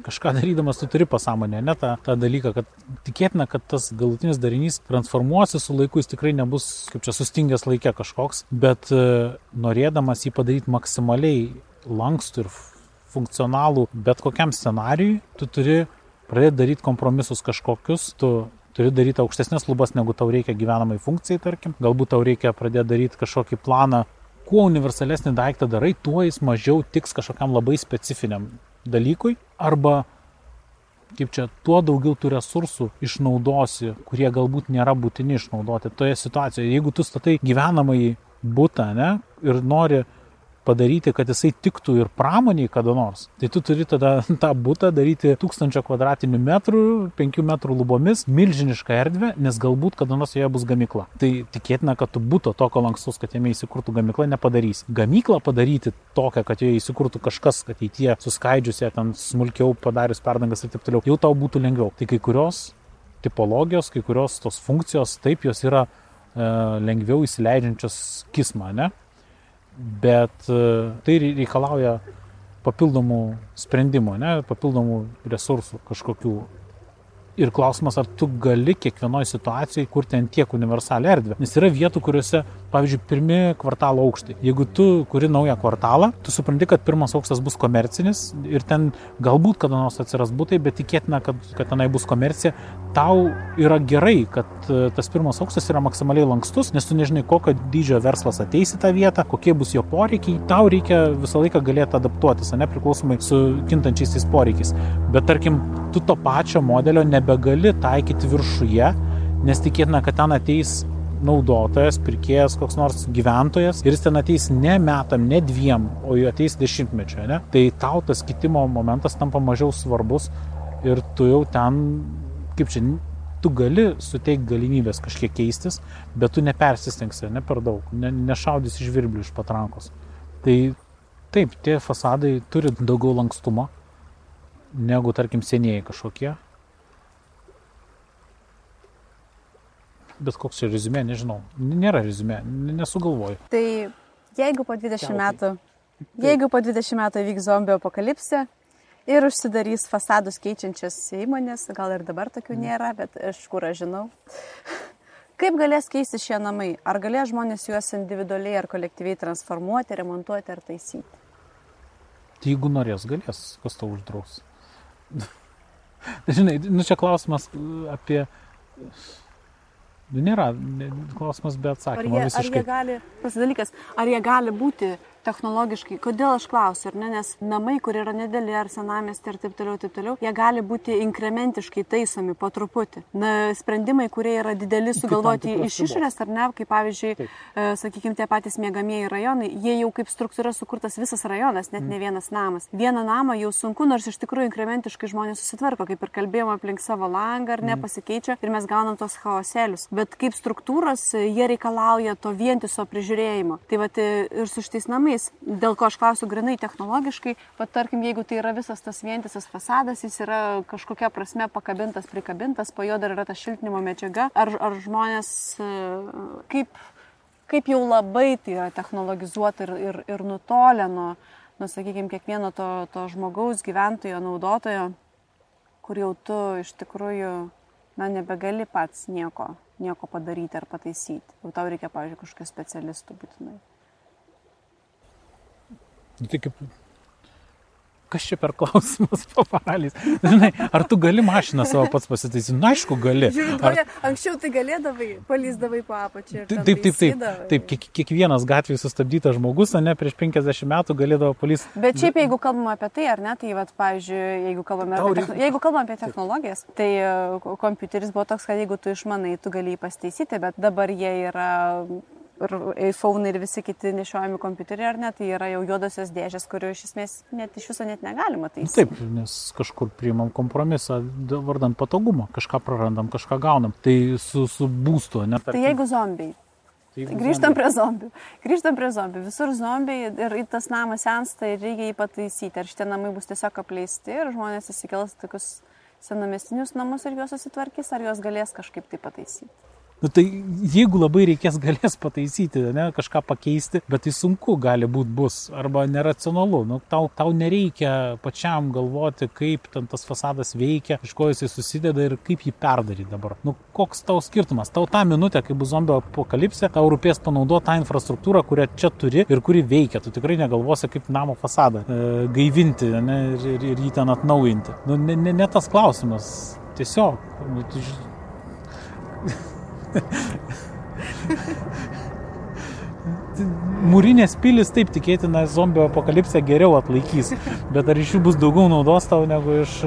kažką darydamas tu turi pasąmonę, ne tą, tą dalyką, kad tikėtina, kad tas galutinis darinys transformuosi su laiku, jis tikrai nebus kaip čia sustingęs laikė kažkoks, bet e, norėdamas jį padaryti maksimaliai lankstų ir funkcionalų bet kokiam scenarijui, tu turi pradėti daryti kompromisus kažkokius, tu turi daryti aukštesnės lubas, negu tau reikia gyvenamai funkcijai, tarkim. Galbūt tau reikia pradėti daryti kažkokį planą kuo universalesnį daiktą darai, tuo jis mažiau tiks kažkokiam labai specifiniam dalykui. Arba, kaip čia, tuo daugiau tų resursų išnaudosi, kurie galbūt nėra būtini išnaudoti toje situacijoje. Jeigu tu statai gyvenamąjį būtą, ne, ir nori padaryti, kad jisai tiktų ir pramoniai kada nors, tai tu turi tada tą būtą daryti tūkstančio kvadratinių metrų, penkių metrų lubomis, milžinišką erdvę, nes galbūt kada nors joje bus gamykla. Tai tikėtina, kad tu būto tokio lankstus, kad jame įsikurtų gamykla, nepadarysi. Gamyklą padaryti tokią, kad joje įsikurtų kažkas, kad įtie suskaidžius ją ten smulkiau padarius perdangas ir taip toliau, jau tau būtų lengviau. Tai kai kurios tipologijos, kai kurios tos funkcijos, taip jos yra e, lengviau įsileidžiančios kismą, ne? Bet e, tai reikalauja papildomų sprendimų, ne, papildomų resursų kažkokių Ir klausimas, ar tu gali kiekvienoje situacijoje kurti ant tiek universalią erdvę. Nes yra vietų, kuriuose, pavyzdžiui, pirmi kvartalo aukštai. Jeigu tu kuri naują kvartalą, tu supranti, kad pirmas aukštas bus komercinis ir ten galbūt kada nors atsiras būtai, bet tikėtina, kad, kad tenai bus komercija. Tau yra gerai, kad e, tas pirmas aukštas yra maksimaliai lankstus, nes tu nežinai, kokio dydžio verslas ateis į tą vietą, kokie bus jo poreikiai. Tau reikia visą laiką galėti adaptuotis, ne priklausomai su kintančiais tais poreikiais. Bet tarkim, tu to pačio modelio nebe nebegali taikyti viršuje, nes tikėtina, kad ten ateis naudotojas, pirkėjas, koks nors gyventojas ir jis ten ateis ne metam, ne dviem, o jų ateis dešimtmečio. Ne? Tai tau tas kitimo momentas tampa mažiau svarbus ir tu jau ten, kaip čia, tu gali suteikti galimybės kažkiek keistis, bet tu nepersistengsi, ne per daug, ne, nešaudys iš virblių iš patrankos. Tai taip, tie fasadai turi daugiau lankstumo negu, tarkim, senieji kažkokie. Bet koks čia rezumė, nežinau. Nėra rezumė, nesugalvoju. Tai jeigu po 20 Keltai. metų, jeigu po 20 metų įvyks zombio apokalipsė ir užsidarys fasadus keičiančias įmonės, gal ir dabar tokių nėra, bet iš kur aš žinau. Kaip galės keisti šie namai? Ar galės žmonės juos individualiai ar kolektyviai transformuoti, remontuoti ar taisyti? Tai jeigu norės, galės, kas to uždraus. Žinai, nu čia klausimas uh, apie... Nu, nėra klausimas be Ar atsakymo jie, ar visiškai. jie gali, tas dalykas, ar jie gali būti technologiškai, kodėl aš klausiu, ar ne, nes namai, kur yra nedėlė, ar senamestė ir taip toliau, taip toliau, jie gali būti inkrementiškai taisomi po truputį. Na, sprendimai, kurie yra dideli sugalvoti iš išorės, ar ne, kaip pavyzdžiui, Taip. e, sakykime, tie patys mėgamieji rajonai, jie jau kaip struktūra sukurtas visas rajonas, net ne vienas namas. Vieną namą jau sunku, nors iš tikrųjų inkrementiškai žmonės susitvarko, kaip ir kalbėjome aplink savo langą, ar ne, pasikeičia ir mes gaunam tos chaoselius. Bet kaip struktūros, e, jie reikalauja to vientiso prižiūrėjimo. Tai va ir su šitais namais, dėl ko aš klausiu grinai technologiškai, pat tarkim, jeigu tai yra visas tas vientisas fasadas, jis yra kažkokia prasme pakabintas, prikabintas, po jo dar yra ta šiltinimo medžiaga, ar, ar žmonės e, kaip kaip jau labai tai yra technologizuota ir, ir, ir nutolę nuo, nu, sakykime, kiekvieno to, to žmogaus, gyventojo, naudotojo, kur jau tu iš tikrųjų, na, nebegali pats nieko, nieko padaryti ar pataisyti. Jau tau reikia, pavyzdžiui, kažkokio specialistų būtinai. Nu, tai kaip... Kas čia per klausimas paparalys? Žinai, ar tu gali mašiną savo pats pasitaisyti? Na, aišku, gali. Ar... anksčiau tai galėdavai, palyzdavai po apačią. Taip, taip, taip, taip, taip kiek, kiekvienas gatvėje sustabdytas žmogus, ne prieš 50 metų galėdavo palys. Bet šiaip, jeigu kalbame apie tai, ar ne, tai, vat, pavyzdžiui, jeigu kalbame, Tau apie, techno... jeigu kalbame apie technologijas, tai e, ko- kompiuteris buvo toks, kad jeigu tu išmanai, tu gali jį pastaisyti, bet dabar jie yra ir iPhone ir visi kiti nešiojami kompiuteriai, ar ne, tai yra jau juodosios dėžės, kurių iš esmės net iš viso net negalima taisyti. Taip, nes kažkur priimam kompromisą dėl- vardan patogumo, kažką prarandam, kažką gaunam. Tai su, su būstu, ne? Tai jeigu zombiai. tai grįžtam prie zombių. Grįžtam prie zombių. Visur zombiai ir tas namas sensta ir reikia jį pataisyti. Ar šitie namai bus tiesiog apleisti ir žmonės įsikels tokius senamestinius namus ir juos susitvarkys, ar juos galės kažkaip tai pataisyti. Nu, tai jeigu labai reikės, galės pataisyti, ne, kažką pakeisti, bet tai sunku gali būti bus arba neracionalu. Nu, tau, tau nereikia pačiam galvoti, kaip ten tas fasadas veikia, iš ko jisai susideda ir kaip jį perdaryti dabar. Nu, koks tau skirtumas? Tau tą minutę, kai bus zombio apokalipsė, tau rūpės panaudoti tą infrastruktūrą, kurią čia turi ir kuri veikia. Tu tikrai negalvosi, kaip namo fasadą e, gaivinti ne, ir, ir, ir jį ten atnaujinti. Nu, ne, ne, ne tas klausimas. Tiesiog. Nu, tu, ži- Mūrinės pilis taip tikėtina zombio apokalipsė geriau atlaikys, bet ar iš jų bus daugiau naudos tau negu iš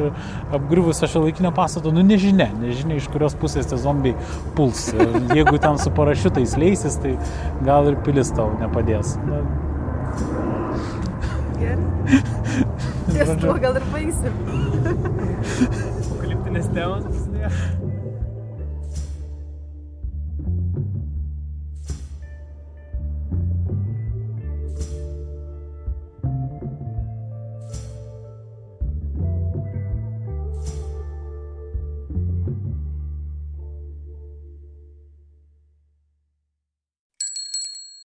apgriuvusio šio laikinio pastato, nu nežinia, nežinia iš kurios pusės tie zombiai puls. Jeigu ten su parašiutais leisis, tai gal ir pilis tau nepadės. Na, Gerai. Ties tuo gal ir baigsim. Apokaliptinės temos prasidėjo.